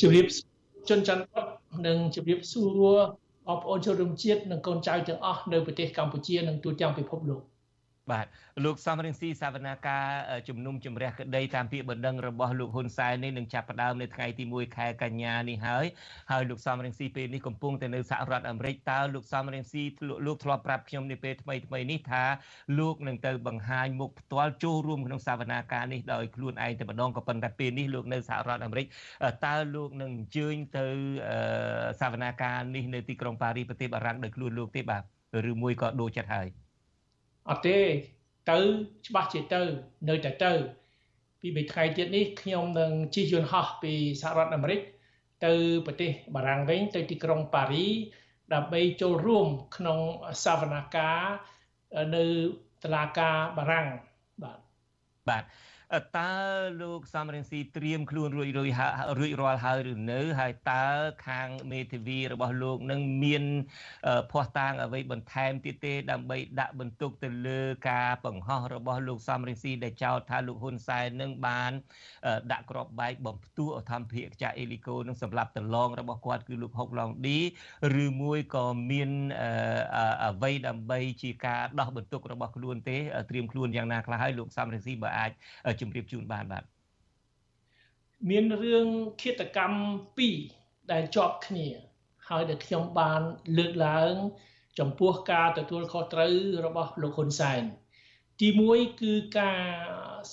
ជម្រាបជនច័ន្ទនិងជម្រាបសួរបងប្អូនជនរួមជាតិនិងកូនចៅទាំងអស់នៅប្រទេសកម្ពុជានិងទូទាំងពិភពលោក បាទលោកសំរងស៊ីសាវនាការជំនុំជម្រះក្តីតាមពាក្យបណ្ដឹងរបស់លោកហ៊ុនសែននេះនឹងចាប់ផ្ដើមនៅថ្ងៃទី1ខែកញ្ញានេះហើយហើយលោកសំរងស៊ីពេលនេះកំពុងតែនៅសហរដ្ឋអាមេរិកតើលោកសំរងស៊ីលោកធ្លាប់ប្រាប់ខ្ញុំនាពេលថ្មីថ្មីនេះថាលោកនឹងទៅបង្ហាញមុខផ្ទាល់ចូលរួមក្នុងសាវនាការនេះដោយខ្លួនឯងតែម្ដងក៏ប៉ុន្តែពេលនេះលោកនៅសហរដ្ឋអាមេរិកតើលោកនឹងអញ្ជើញទៅសាវនាការនេះនៅទីក្រុងប៉ារីសប្រទេសបារាំងដោយខ្លួនលោកទេបាទឬមួយក៏ដូរចិត្តហើយ អត់ទេទៅច្បាស់ជាទៅ នៅតែទៅ ពីបីថ្ងៃទៀតនេះខ្ញុំនឹងជិះយន្តហោះពីសហរដ្ឋអាមេរិកទៅប្រទេសបារាំងវិញទៅទីក្រុងប៉ារីដើម្បីចូលរួមក្នុងសវនកម្មនៅតុលាការបារាំងបាទបាទ តើលោកសំរងស៊ីត្រៀមខ្លួនរួចរួចរួចរាល់ហើយឬនៅ ហើយតើខាងមេធាវីរបស់លោកនឹងមានភ័ស្តុតាងអ្វីបន្ថែមទៀតទេដើម្បីដាក់បន្ទុកទៅលើការបង្ហោះរបស់លោកសំរងស៊ីដែលចោទថាលោកហ៊ុនសែននឹងបាន ដាក់ក្របបែកបំផ្ទុះអធម្មភិកចាអេលីកូនឹងសម្រាប់តឡងរបស់គាត់គឺលោកហុកឡងឌីឬមួយក៏មានអ្វីដើម្បីជាការដោះបន្ទុករបស់ខ្លួនទេត្រៀមខ្លួនយ៉ាងណាខ្លះហើយលោកសំរងស៊ីបើអាចជម្រាបជូនបានបាទមានរឿងឃាតកម្ម2ដែលជាប់គ្នា ហើយដែលខ្ញុំបានលើកឡើង ចំពោះការទទួលខុសត្រូវរបស់លោកហ៊ុនសែនទី1គឺការ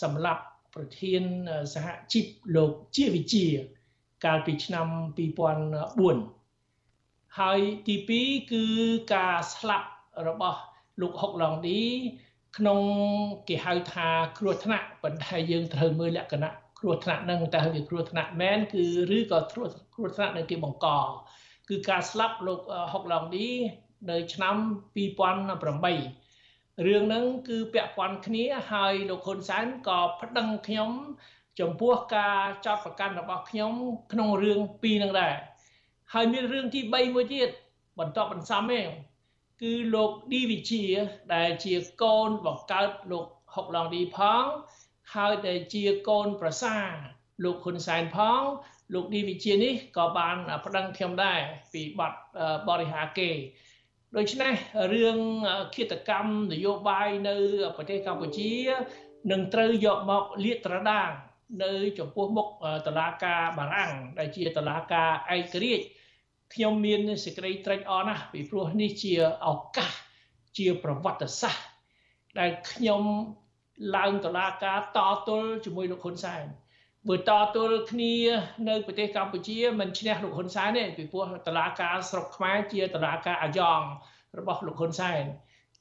សម្លាប់ប្រធានសហជីពលោកជាវិជា កាលពីឆ្នាំ2004ហើយទី2គឺការស្លាប់របស់លោកហុកឡងឌី ក្នុងគេហៅថាគ្រោះថ្នាក់ប៉ុន្តែយើងត្រូវមើលលក្ខណៈគ្រោះថ្នាក់នឹងតើវាគ្រោះថ្នាក់មែនគឺឬក៏គ្រោះគ្រោះថ្នាក់នៅទីបង្កគឺការស្លាប់លោកហុកឡងឌីនៅឆ្នាំ2008រឿងហ្នឹងគឺពាក់ព័ន្ធគ្នាហើយលោកហ៊ុនសែនក៏ប្តឹងខ្ញុំចំពោះការចោទប្រកាន់របស់ខ្ញុំក្នុងរឿងពីរហ្នឹងដែរហើយមានរឿងទី3មួយទៀតបន្តបន្សំទេ គឺលោកឌីវិជាដែលជាកូនបង្កើតលោកហុកឡងឌីផងហើយដែលជាកូនប្រសាលោកហ៊ុនសែនផងលោកឌីវិជានេះក៏បានប្តឹងខ្ញុំដែរពីបទបរិហាគេដូច្នេះរឿងឃាតកម្មនយោបាយនៅប្រទេសកម្ពុជានឹងត្រូវយកមកលាតត្រដាងនៅចំពោះមុខតឡាការបារាំងដែលជាតឡាការឯករាជ្យ ខ្ញុំមានសេចក្តីត្រេកអរណាស់ពីព្រោះនេះជាឱកាសជាប្រវត្តិសាស្ត្រដែលខ្ញុំឡើងតឡាការតទល់ជាមួយលោកហ៊ុនសែនបើតទល់គ្នានៅប្រទេសកម្ពុជាមិនឈ្នះលោកហ៊ុនសែនទេពីព្រោះតឡាការស្រុកខ្មែរជាតឡាការអាយ៉ងរបស់លោកហ៊ុនសែន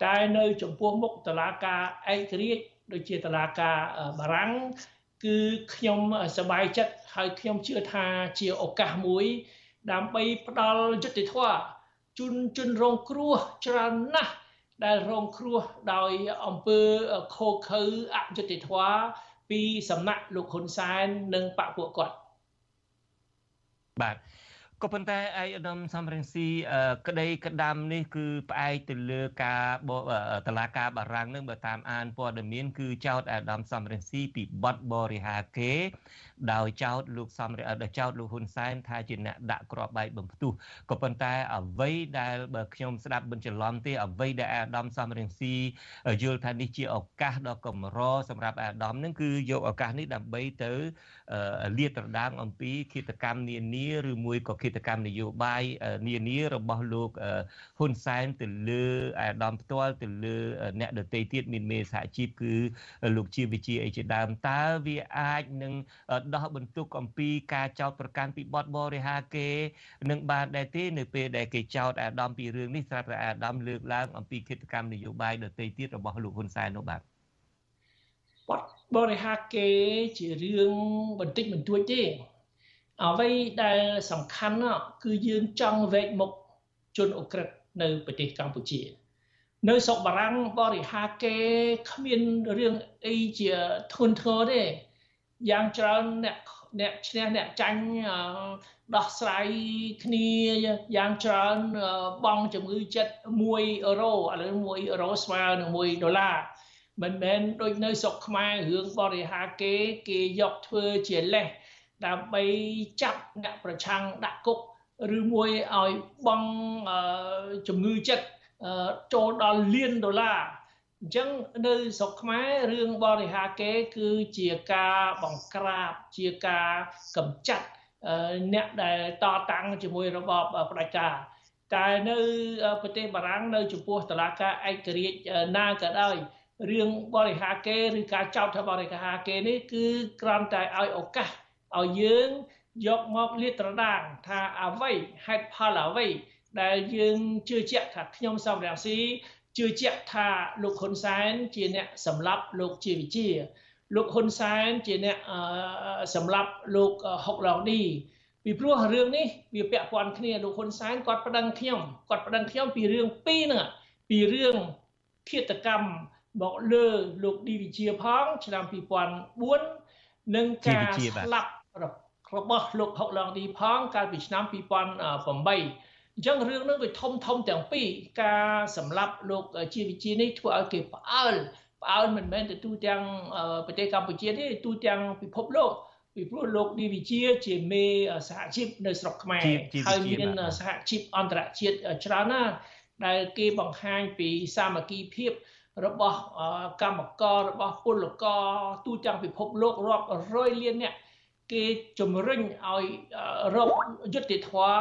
តែនៅចំពោះមុខតឡាការឯករាជ្យដូចជាតឡាការបារាំងគឺខ្ញុំសប្បាយចិត្តហើយខ្ញុំជឿថាជាឱកាសមួយ ដើម្បីផ្ដល់យុត្តិធម៌ជូនជនរងគ្រោះច្រើនណាស់ដែលរងគ្រោះដោយអំពើខូខើអយុត្តិធម៌ពីសំណាក់លោកហ៊ុនសែននិងបកពួកគាត់បាទក៏ប៉ុន្តែឯកឧត្តមសំរងស៊ីក្តីក្តាំនេះគឺផ្អែកទៅលើការបលាការបារាំងនឹងបើតាមអានព័ត៌មានគឺចោតអាដាមសំរងស៊ីពីបទបរិហាគេ ដោយចោតលោកសំរងដោយចោតលោកហ៊ុនសែនថាជាអ្នកដាក់គ្រាប់បែកបំផ្ទុះក៏ប៉ុន្តែអ្វីដែលបើខ្ញុំស្ដាប់មិនច្រឡំទេអ្វីដែលអាដាមសំរងស៊ីយល់ថានេះជាឱកាសដ៏កម្រសម្រាប់អាដាមនឹងគឺយកឱកាសនេះដើម្បីទៅលាតត្រដាងអំពីគិតកម្មនានាឬមួយក៏គិតកម្មនយោបាយនានារបស់លោកហ៊ុនសែនទៅលើអាដាមផ្ទាល់ទៅលើអ្នកដទៃទៀតមានមេសហជីពគឺលោកជាវិជាអីជាដើមតើវាអាចនឹងដោះបន្ទុកអំពីការចោទប្រកាន់ពីបទបរិហាគេនឹងបានដែរទេនៅពេលដែលគេចោទអាដាមពីរឿងនេះស្រាប់តែអាដាមលើកឡើងអំពីគិតកម្មនយោបាយដទៃទៀតរបស់លោកហ៊ុនសែននោះបាទបទបរិហាគេជារឿងបន្តិចបន្តួចទេអ្វីដែលសំខាន់គឺយើងចង់វែកមុខជនអ ுக ្រិតនៅប្រទេសកម្ពុជា នៅស្រុកបារាំងបរិហាគេគ្មានរឿងអីជាធ្ងន់ធ្ងរទេ យ៉ាងច្រើនអ្នកអ្នកឈ្នះអ្នកចាញ់ដោះស្រាយគ្នាយ៉ាងច្រើនបងជំងឺចិត្ត1អឺរ៉ូឥឡូវ1អឺរ៉ូស្មើនឹង1ដុល្លារមិនមែនដូចនៅស្រុកខ្មែររឿងបរិហាគេគេយកធ្វើជាលេសដើម្បីចាប់អ្នកប្រឆាំងដាក់គុកឬមួយឲ្យបងជំងឺចិត្តចូលដល់លានដុល្លារ អញ្ចឹងនៅស្រុកខ្មែររឿងបរិហាគេ គឺជាការបង្ក្រាបជាការកម្ចាត់អ្នកដែលតតាំងជាមួយរបបផ្ដាច់ការតែនៅប្រទេសបារាំងនៅចំពោះតឡាការឯករាជ្យណាក៏ដោយរឿងបរិហាគេឬការចោទថាបរិហាគេនេះគឺគ្រាន់តែឲ្យឱកាសឲ្យយើងយកមកលាតត្រដាងថាអ្វីហេតុផលអ្វីដែលយើងជឿជាក់ថាខ្ញុំសំរងស៊ី ជឿជាក់ថាលោកហ៊ុនសែនជាអ្នកសម្លាប់លោកជាវិជាលោកហ៊ុនសែនជាអ្នកសម្លាប់លោកហុកឡងឌីពីព្រោះរឿងនេះវាពាក់ព័ន្ធគ្នាលោកហ៊ុនសែនគាត់ប្តឹងខ្ញុំគាត់ប្តឹងខ្ញុំពីរឿងពីរហ្នឹងពីរឿងឃាតកម្មមកលើលោកឌីវិជាផងឆ្នាំ2004និងការស្លាប់របស់លោកហុកឡងឌីផងកាលពីឆ្នាំ2008 អញ្ចឹងរឿងនោះវាធំធំទាំងពីរការសម្លាប់លោកជាវិជានេះធ្វើឲ្យគេផ្អើលផ្អើលមិនមែនទៅទូទាំងប្រទេសកម្ពុជាទេទូទាំងពិភពលោកពីព្រោះលោកឌីវិជាជាមេសហជីពនៅស្រុកខ្មែរហើយមានសហជីពអន្តរជាតិច្រើនណាស់ដែលគេបង្ហាញពីសាមគ្គីភាពរបស់កម្មកររបស់ពលករទូទាំងពិភពលោករាប់រយលានអ្នកគេជំរុញឲ្យរកយុត្តិធម៌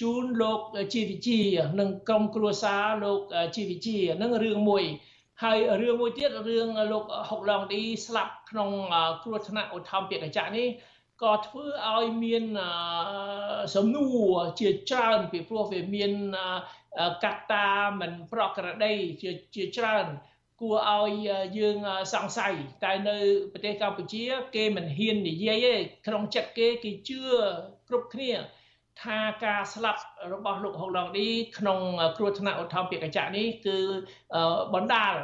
ជូនលោកជីវិជានិងក្រុមគ្រួសារលោកជីវិជានឹងរឿងមួយហើយរឿងមួយទៀតរឿងលោកហុកឡងឌីស្លាប់ក្នុងគ្រោះថ្នាក់ឧទ្ធម្ភាគចក្រនេះក៏ធ្វើឲ្យមានសំណួរជាច្រើនពីព្រោះវាមានកត្តាមិនប្រក្រតីជាជាច្រើនគួរឲ្យយើងសង្ស័យតែនៅប្រទេសកម្ពុជា គេមិនហ៊ាននិយាយទេក្នុងចិត្តគេគេជឿគ្រប់គ្នា ថាការស្លាប់របស់លោកហុកឡងឌីក្នុងគ្រោះថ្នាក់ឧទ្ធម្ភាគចក្រនេះគឺបណ្ដាល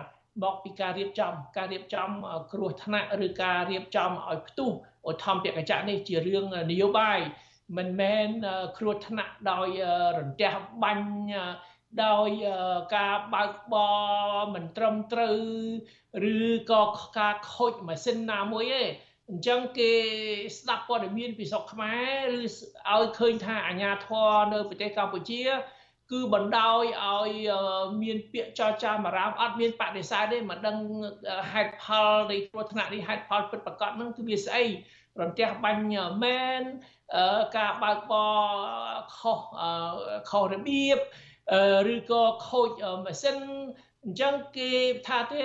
មកពីការរៀបចំការរៀបចំគ្រោះថ្នាក់ឬការរៀបចំឲ្យផ្ទុះឧទ្ធម្ភាគចក្រនេះជារឿងនយោបាយមិនមែនគ្រោះថ្នាក់ដោយរន្ទះបាញ់ដោយការបើកបរមិនត្រឹមត្រូវឬក៏ការខូចម៉ាស៊ីនណាមួយទេ អញ្ចឹងគេស្ដាប់ព័ត៌មានពីស្រុកខ្មែរឬឲ្យឃើញថាអាញាធរនៅប្រទេសកម្ពុជា គឺបណ្ដោយឲ្យមានពាក្យចរចាមករាមអត់មានបដិសេធទេមិនដឹងហេតុផលនៃគ្រោះថ្នាក់នេះហេតុផលពិតប្រាកដហ្នឹងគឺវាស្អីរន្ទះបាញ់មែនការបើកបរខុសខុសរបៀបឬក៏ខូចម៉ាស៊ីន អញ្ចឹងគេថាទេ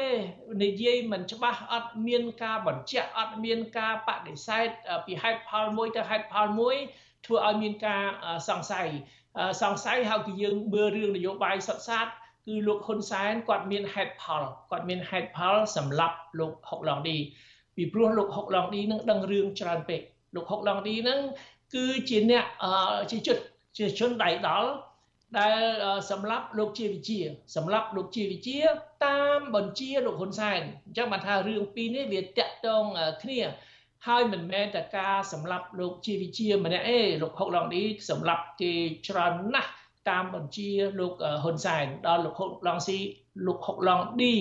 និយាយមិនច្បាស់អត់មានការបញ្ជាក់អត់មានការបដិសេធពីហេតុផលមួយទៅហេតុផលមួយធ្វើឲ្យមានការសង្ស័យសង្ស័យហើយគឺយើងមើលរឿងនយោបាយសុទ្ធសាធគឺលោកហ៊ុនសែនគាត់មានហេតុផលគាត់មានហេតុផលសម្រាប់លោកហុកឡងឌីពីព្រោះលោកហុកឡងឌីនឹងដឹងរឿងច្រើនពេកលោកហុកឡងឌីនឹងគឺជាអ្នកជាជនជាជនដៃដល់ ដែលសម្រាប់លោកជាវិជាសម្រាប់លោកជាវិជាតាមបញ្ជាលោកហ៊ុនសែនអញ្ចឹងបានថារឿងពីរនេះវាតាក់ទងគ្នាហើយមិនមែនតែការសម្រាប់លោកជាវិជាម្នាក់ទេលោកហុកឡងឌីសម្រាប់គេច្រើនណាស់តាមបញ្ជាលោកហ៊ុនសែនដល់លោកហុកឡងស៊ីលោកហុកឡងឌី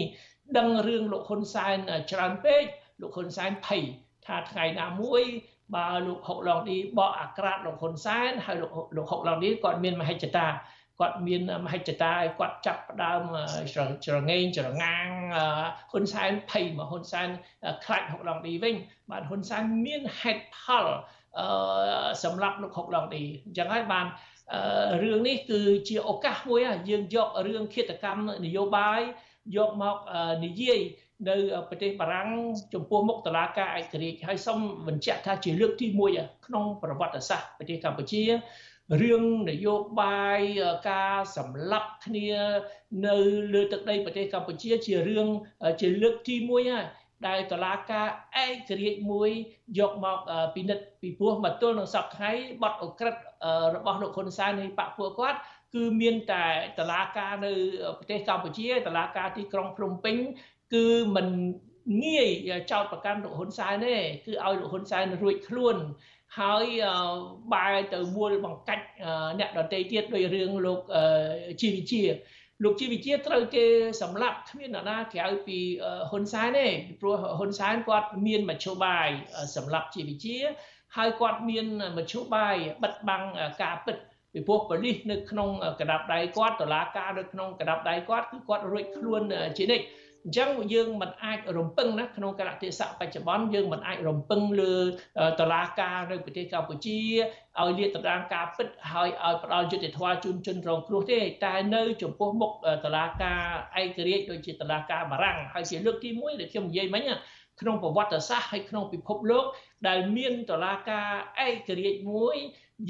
ដឹងរឿងលោកហ៊ុនសែនច្រើនពេកលោកហ៊ុនសែនភ័យថាថ្ងៃណាមួយបើលោកហុកឡងឌីបកអាក្រាតលោកហ៊ុនសែនហើយលោកលោកហុកឡងឌីគាត់មានមហិច្ឆតា គាត់មានមហិច្ឆតាឲ្យគាត់ចាប់ផ្ដើមច្រងេងច្រងាងហ៊ុនសែនភ័យមកហ៊ុនសែនខ្លាចហុកឡងឌីវិញបាទហ៊ុនសែនមានហេតុផលសម្រាប់លោកហុកឡងឌីអញ្ចឹងហើយបានរឿងនេះគឺជាឱកាសមួយយើងយករឿងឃាតកម្មនយោបាយយកមកនិយាយនៅប្រទេសបារាំងចំពោះមុខតឡាការឯករាជ្យហើយសូមបញ្ជាក់ថាជាលើកទី1ក្នុងប្រវត្តិសាស្ត្រប្រទេសកម្ពុជា រឿងនយោបាយការសម្លាប់គ្នានៅលើទឹកដីប្រទេសកម្ពុជាជារឿងជាលើកទី1ហើយដែលតឡាការឯករាជ្យមួយយកមកពិនិត្យពីព្រោះមកទល់នឹងសប្តាហ៍បទអក្រិតរបស់លោកហ៊ុនសែននៃបកពួកគាត់គឺមានតែតឡាការនៅប្រទេសកម្ពុជាតឡាការទីក្រុងភ្នំពេញគឺមិនងាយចោតប្រកាន់លោកហ៊ុនសែនទេគឺឲ្យលោកហ៊ុនសែនរួចខ្លួន ហើយបែរទៅមូលបង្កាច់អ្នកដទៃទៀតដោយរឿងលោកជីវិជាលោកជីវិជាត្រូវគេសម្លាប់គ្មាននរណាក្រៅពីហ៊ុនសែនទេព្រោះហ៊ុនសែនគាត់មានមធ្យោបាយសម្លាប់ជីវិជាហើយគាត់មានមធ្យោបាយបិទបាំងការពិតពីព្រោះប៉ូលីសនៅក្នុងកណ្ដាប់ដៃគាត់តុលាការនៅក្នុងកណ្ដាប់ដៃគាត់គឺគាត់រួចខ្លួនជានិច្ច អញ្ចឹងយើងមិនអាចរំពឹងណាក្នុងកលៈទេសៈបច្ចុប្បន្នយើងមិនអាចរំពឹងលើតឡាការនៅប្រទេសកម្ពុជាឲ្យលាតត្រដាងការពិតហើយឲ្យផ្ដល់យុត្តិធម៌ជូនជនរងគ្រោះទេតែនៅចំពោះមុខតឡាការឯករាជ្យដូចជាតឡាការបារាំងហើយជាលើកទី1ដែលខ្ញុំនិយាយមិញក្នុងប្រវត្តិសាស្ត្រហើយក្នុងពិភពលោក ដែលមានតឡាការឯករាជ្យមួយ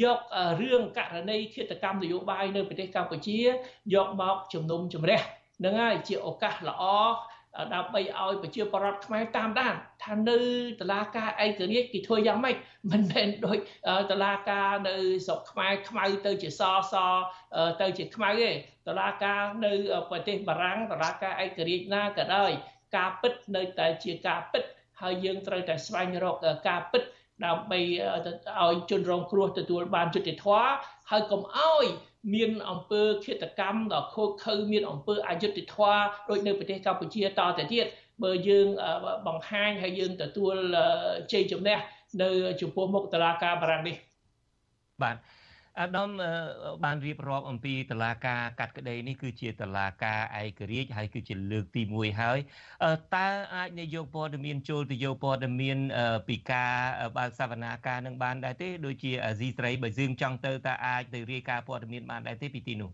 យករឿងករណីឃាតកម្មនយោបាយនៅប្រទេសកម្ពុជាយកមកជំនុំជម្រះ នឹងហើយជាឱកាសល្អដើម្បីឲ្យប្រជាពលរដ្ឋខ្មែរតាមដានថានៅតឡាការឯករាជ្យគេធ្វើយ៉ាងម៉េចមិនមែនដូចតឡាការនៅស្រុកខ្មែរខ្មៅទៅជាសសទៅជាខ្មៅទេតឡាការនៅប្រទេសបារាំងតឡាការឯករាជ្យណាក៏ដោយការពិតនៅតែជាការពិតហើយយើងត្រូវតែស្វែងរកការពិតដើម្បីឲ្យជនរងគ្រោះទទួលបានយុត្តិធម៌ហើយកុំឲ្យ មានអង្គើឃាតកម្មដល់ខូចខើមានអង្គើអយុត្តិធម៌ដូចនៅប្រទេសកម្ពុជាតទៅទៀតបើយើងបង្ហាញហើយយើងទទួលជ័យជំនះនៅចំពោះមុខតឡាការបារាំងនេះបាទ អាដាមបានរៀបរាប់អំពីតឡាការកាត់ក្តីនេះគឺជាតឡាការឯករាជ្យហើយគឺជាលើកទី1ហើយតើអាចនយោព័ត៌មានចូលទៅយោព័ត៌មានពីការបើកសវនាការនឹងបានដែរទេដូចជាអាស៊ីស្រីបើយើងចង់ទៅតើអាចទៅរាយការណ៍ព័ត៌មានបានដែរទេពីទីនោះ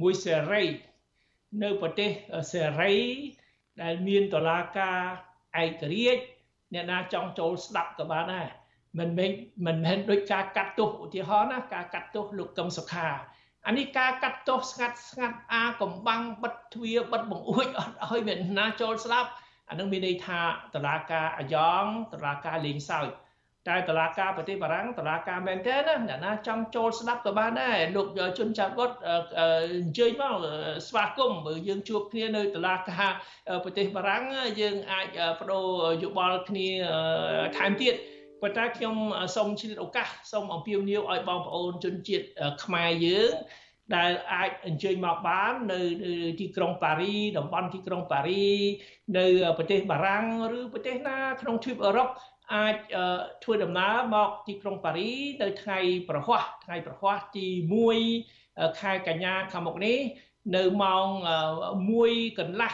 មួយសេរីនៅប្រទេសសេរីដែលមានតឡាការឯករាជ្យអ្នកណាចង់ចូលស្ដាប់ក៏បានដែរ មិនមែនមិនមែនដូចការកាត់ទោសឧទាហរណ៍ណាការកាត់ទោសលោកកឹមសុខាអានេះការកាត់ទោសស្ងាត់ស្ងាត់អាកំបាំងបិទទ្វារបិទបង្អួចអត់ឲ្យមានណាចូលស្លាប់អានឹងមានន័យថាតឡាការអាយ៉ងតឡាការលេងសើចតែតឡាការប្រទេសបារាំងតឡាការមែនទេណាអ្នកណាចង់ចូលស្ដាប់ក៏បានដែរលោកជនចៅបុតអញ្ជើញមកស្វាគមន៍បើយើងជួបគ្នានៅតឡាការប្រទេសបារាំងយើងអាចបដូរយោបល់គ្នាថែមទៀត ប៉ុន្តែខ្ញុំសូមឆ្លៀតឱកាសសូមអំពាវនាវឲ្យបងប្អូនជនជាតិខ្មែរយើងដែលអាចអញ្ជើញមកបាននៅទីក្រុងប៉ារីតំបន់ទីក្រុងប៉ារីនៅប្រទេសបារាំងឬប្រទេសណាក្នុងទ្វីបអឺរ៉ុបអាចធ្វើដំណើរមកទីក្រុងប៉ារីនៅថ្ងៃប្រហ័សថ្ងៃប្រហ័សទី1ខែកញ្ញាខាងមុខនេះនៅម៉ោង1កន្លះ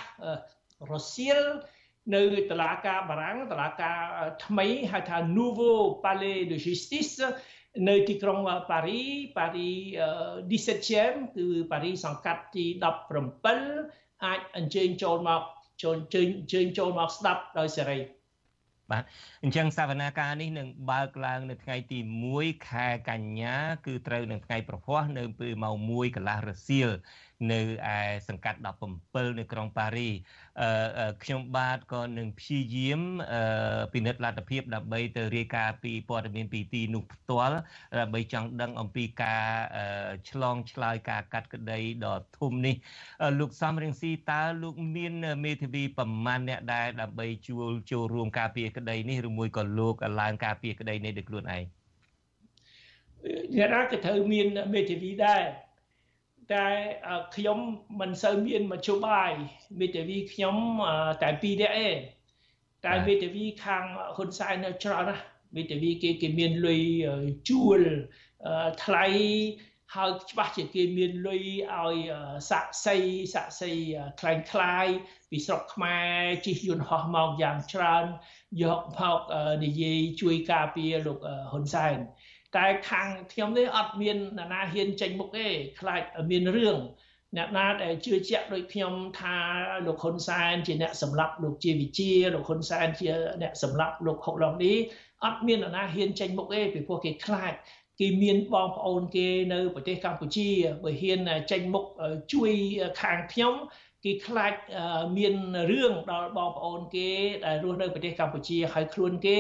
រសៀល នៅតឡាការបារាំងតឡាការថ្មីហៅថា Nouveau Palais de Justice នៅទីក្រុងប៉ារីប៉ារី 17e គឺប៉ារីសង្កាត់ទី17អាចអញ្ជើញចូលមកចូលអញ្ជើញចូលមកស្ដាប់ដោយសេរីបាទអញ្ចឹងសវនាការនេះនឹងបើកឡើងនៅថ្ងៃទី1ខែកញ្ញា គឺត្រូវនៅថ្ងៃប្រហ័សនៅពេលម៉ោង1កន្លះរសៀល នៅឯសង្កាត់17នៅក្រុងប៉ារីខ្ញុំបាទក៏នឹងព្យាយាមពិនិត្យលទ្ធភាពដើម្បីទៅរាយការណ៍ពីព័ត៌មានពីទីនោះផ្ទាល់ដើម្បីចង់ដឹងអំពីការឆ្លងឆ្លើយការកាត់ក្តីដ៏ធំនេះលោកសំរៀងស៊ីតើលោកមានមេធាវីប្រមាណអ្នកដែរដើម្បីជួលចូលរួមការពារក្តីនេះឬមួយក៏លោកឡើងការពារក្តីនេះដោយខ្លួនឯងអ្នកណាក៏ត្រូវមានមេធាវីដែរ តែខ្ញុំមិនសូវមានមធ្យោបាយមេធាវីខ្ញុំតែពីរនាក់ឯងតែមេធាវីខាងហ៊ុនសែននៅច្រើនណាស់មេធាវីគេគេមានលុយជួលថ្លៃហើយច្បាស់ជាគេមានលុយឲ្យសាក់សីសាក់សីខ្លាំងខ្លាយពីស្រុកខ្មែរជិះយន្តហោះមកយ៉ាងច្រើនយកមកនិយាយជួយការពារលោកហ៊ុនសែន តែខាងខ្ញុំនេះអត់មានអ្នកណាហ៊ានចេញមុខទេខ្លាចមានរឿងអ្នកណាដែលជឿជាក់ដូចខ្ញុំថាលោកហ៊ុនសែនជាអ្នកសម្លាប់លោកជាវិជាលោកហ៊ុនសែនជាអ្នកសម្លាប់លោកហុកឡុងនេះអត់មានអ្នកណាហ៊ានចេញមុខទេពីព្រោះគេខ្លាចគេមានបងប្អូនគេនៅប្រទេសកម្ពុជាបើហ៊ានចេញមុខជួយខាងខ្ញុំ គេខ្លាចមានរឿងដល់បងប្អូនគេដែលរស់នៅប្រទេសកម្ពុជាហើយខ្លួនគេ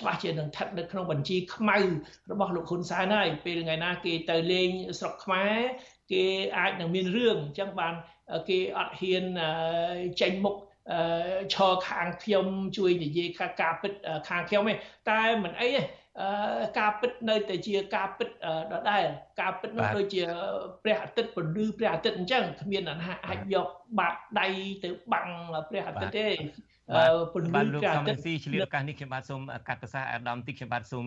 ច្បាស់ជានឹងស្ថិតនៅក្នុងបញ្ជីខ្មៅរបស់លោកហ៊ុនសែនហើយពេលថ្ងៃណាគេទៅលេងស្រុកខ្មែរគេអាចនឹងមានរឿងអញ្ចឹងបានគេអត់ហ៊ានចេញមុខឈរខាងខ្ញុំជួយនិយាយថាការពិតខាងខ្ញុំទេតែមិនអីទេ ការពិតនៅតែជាការពិតដដែលការពិតនោះដូចជាព្រះអាទិត្យពន្លឺព្រះអាទិត្យអញ្ចឹងគ្មានអ្នកណាអាចយកបាតដៃទៅបាំងព្រះអាទិត្យទេពន្លឺព្រះអាទិត្យស៊ីឆ្លៀតឱកាសនេះខ្ញុំបាទសូមកាត់ប្រសាសន៍អាដាមតិចខ្ញុំបាទសូម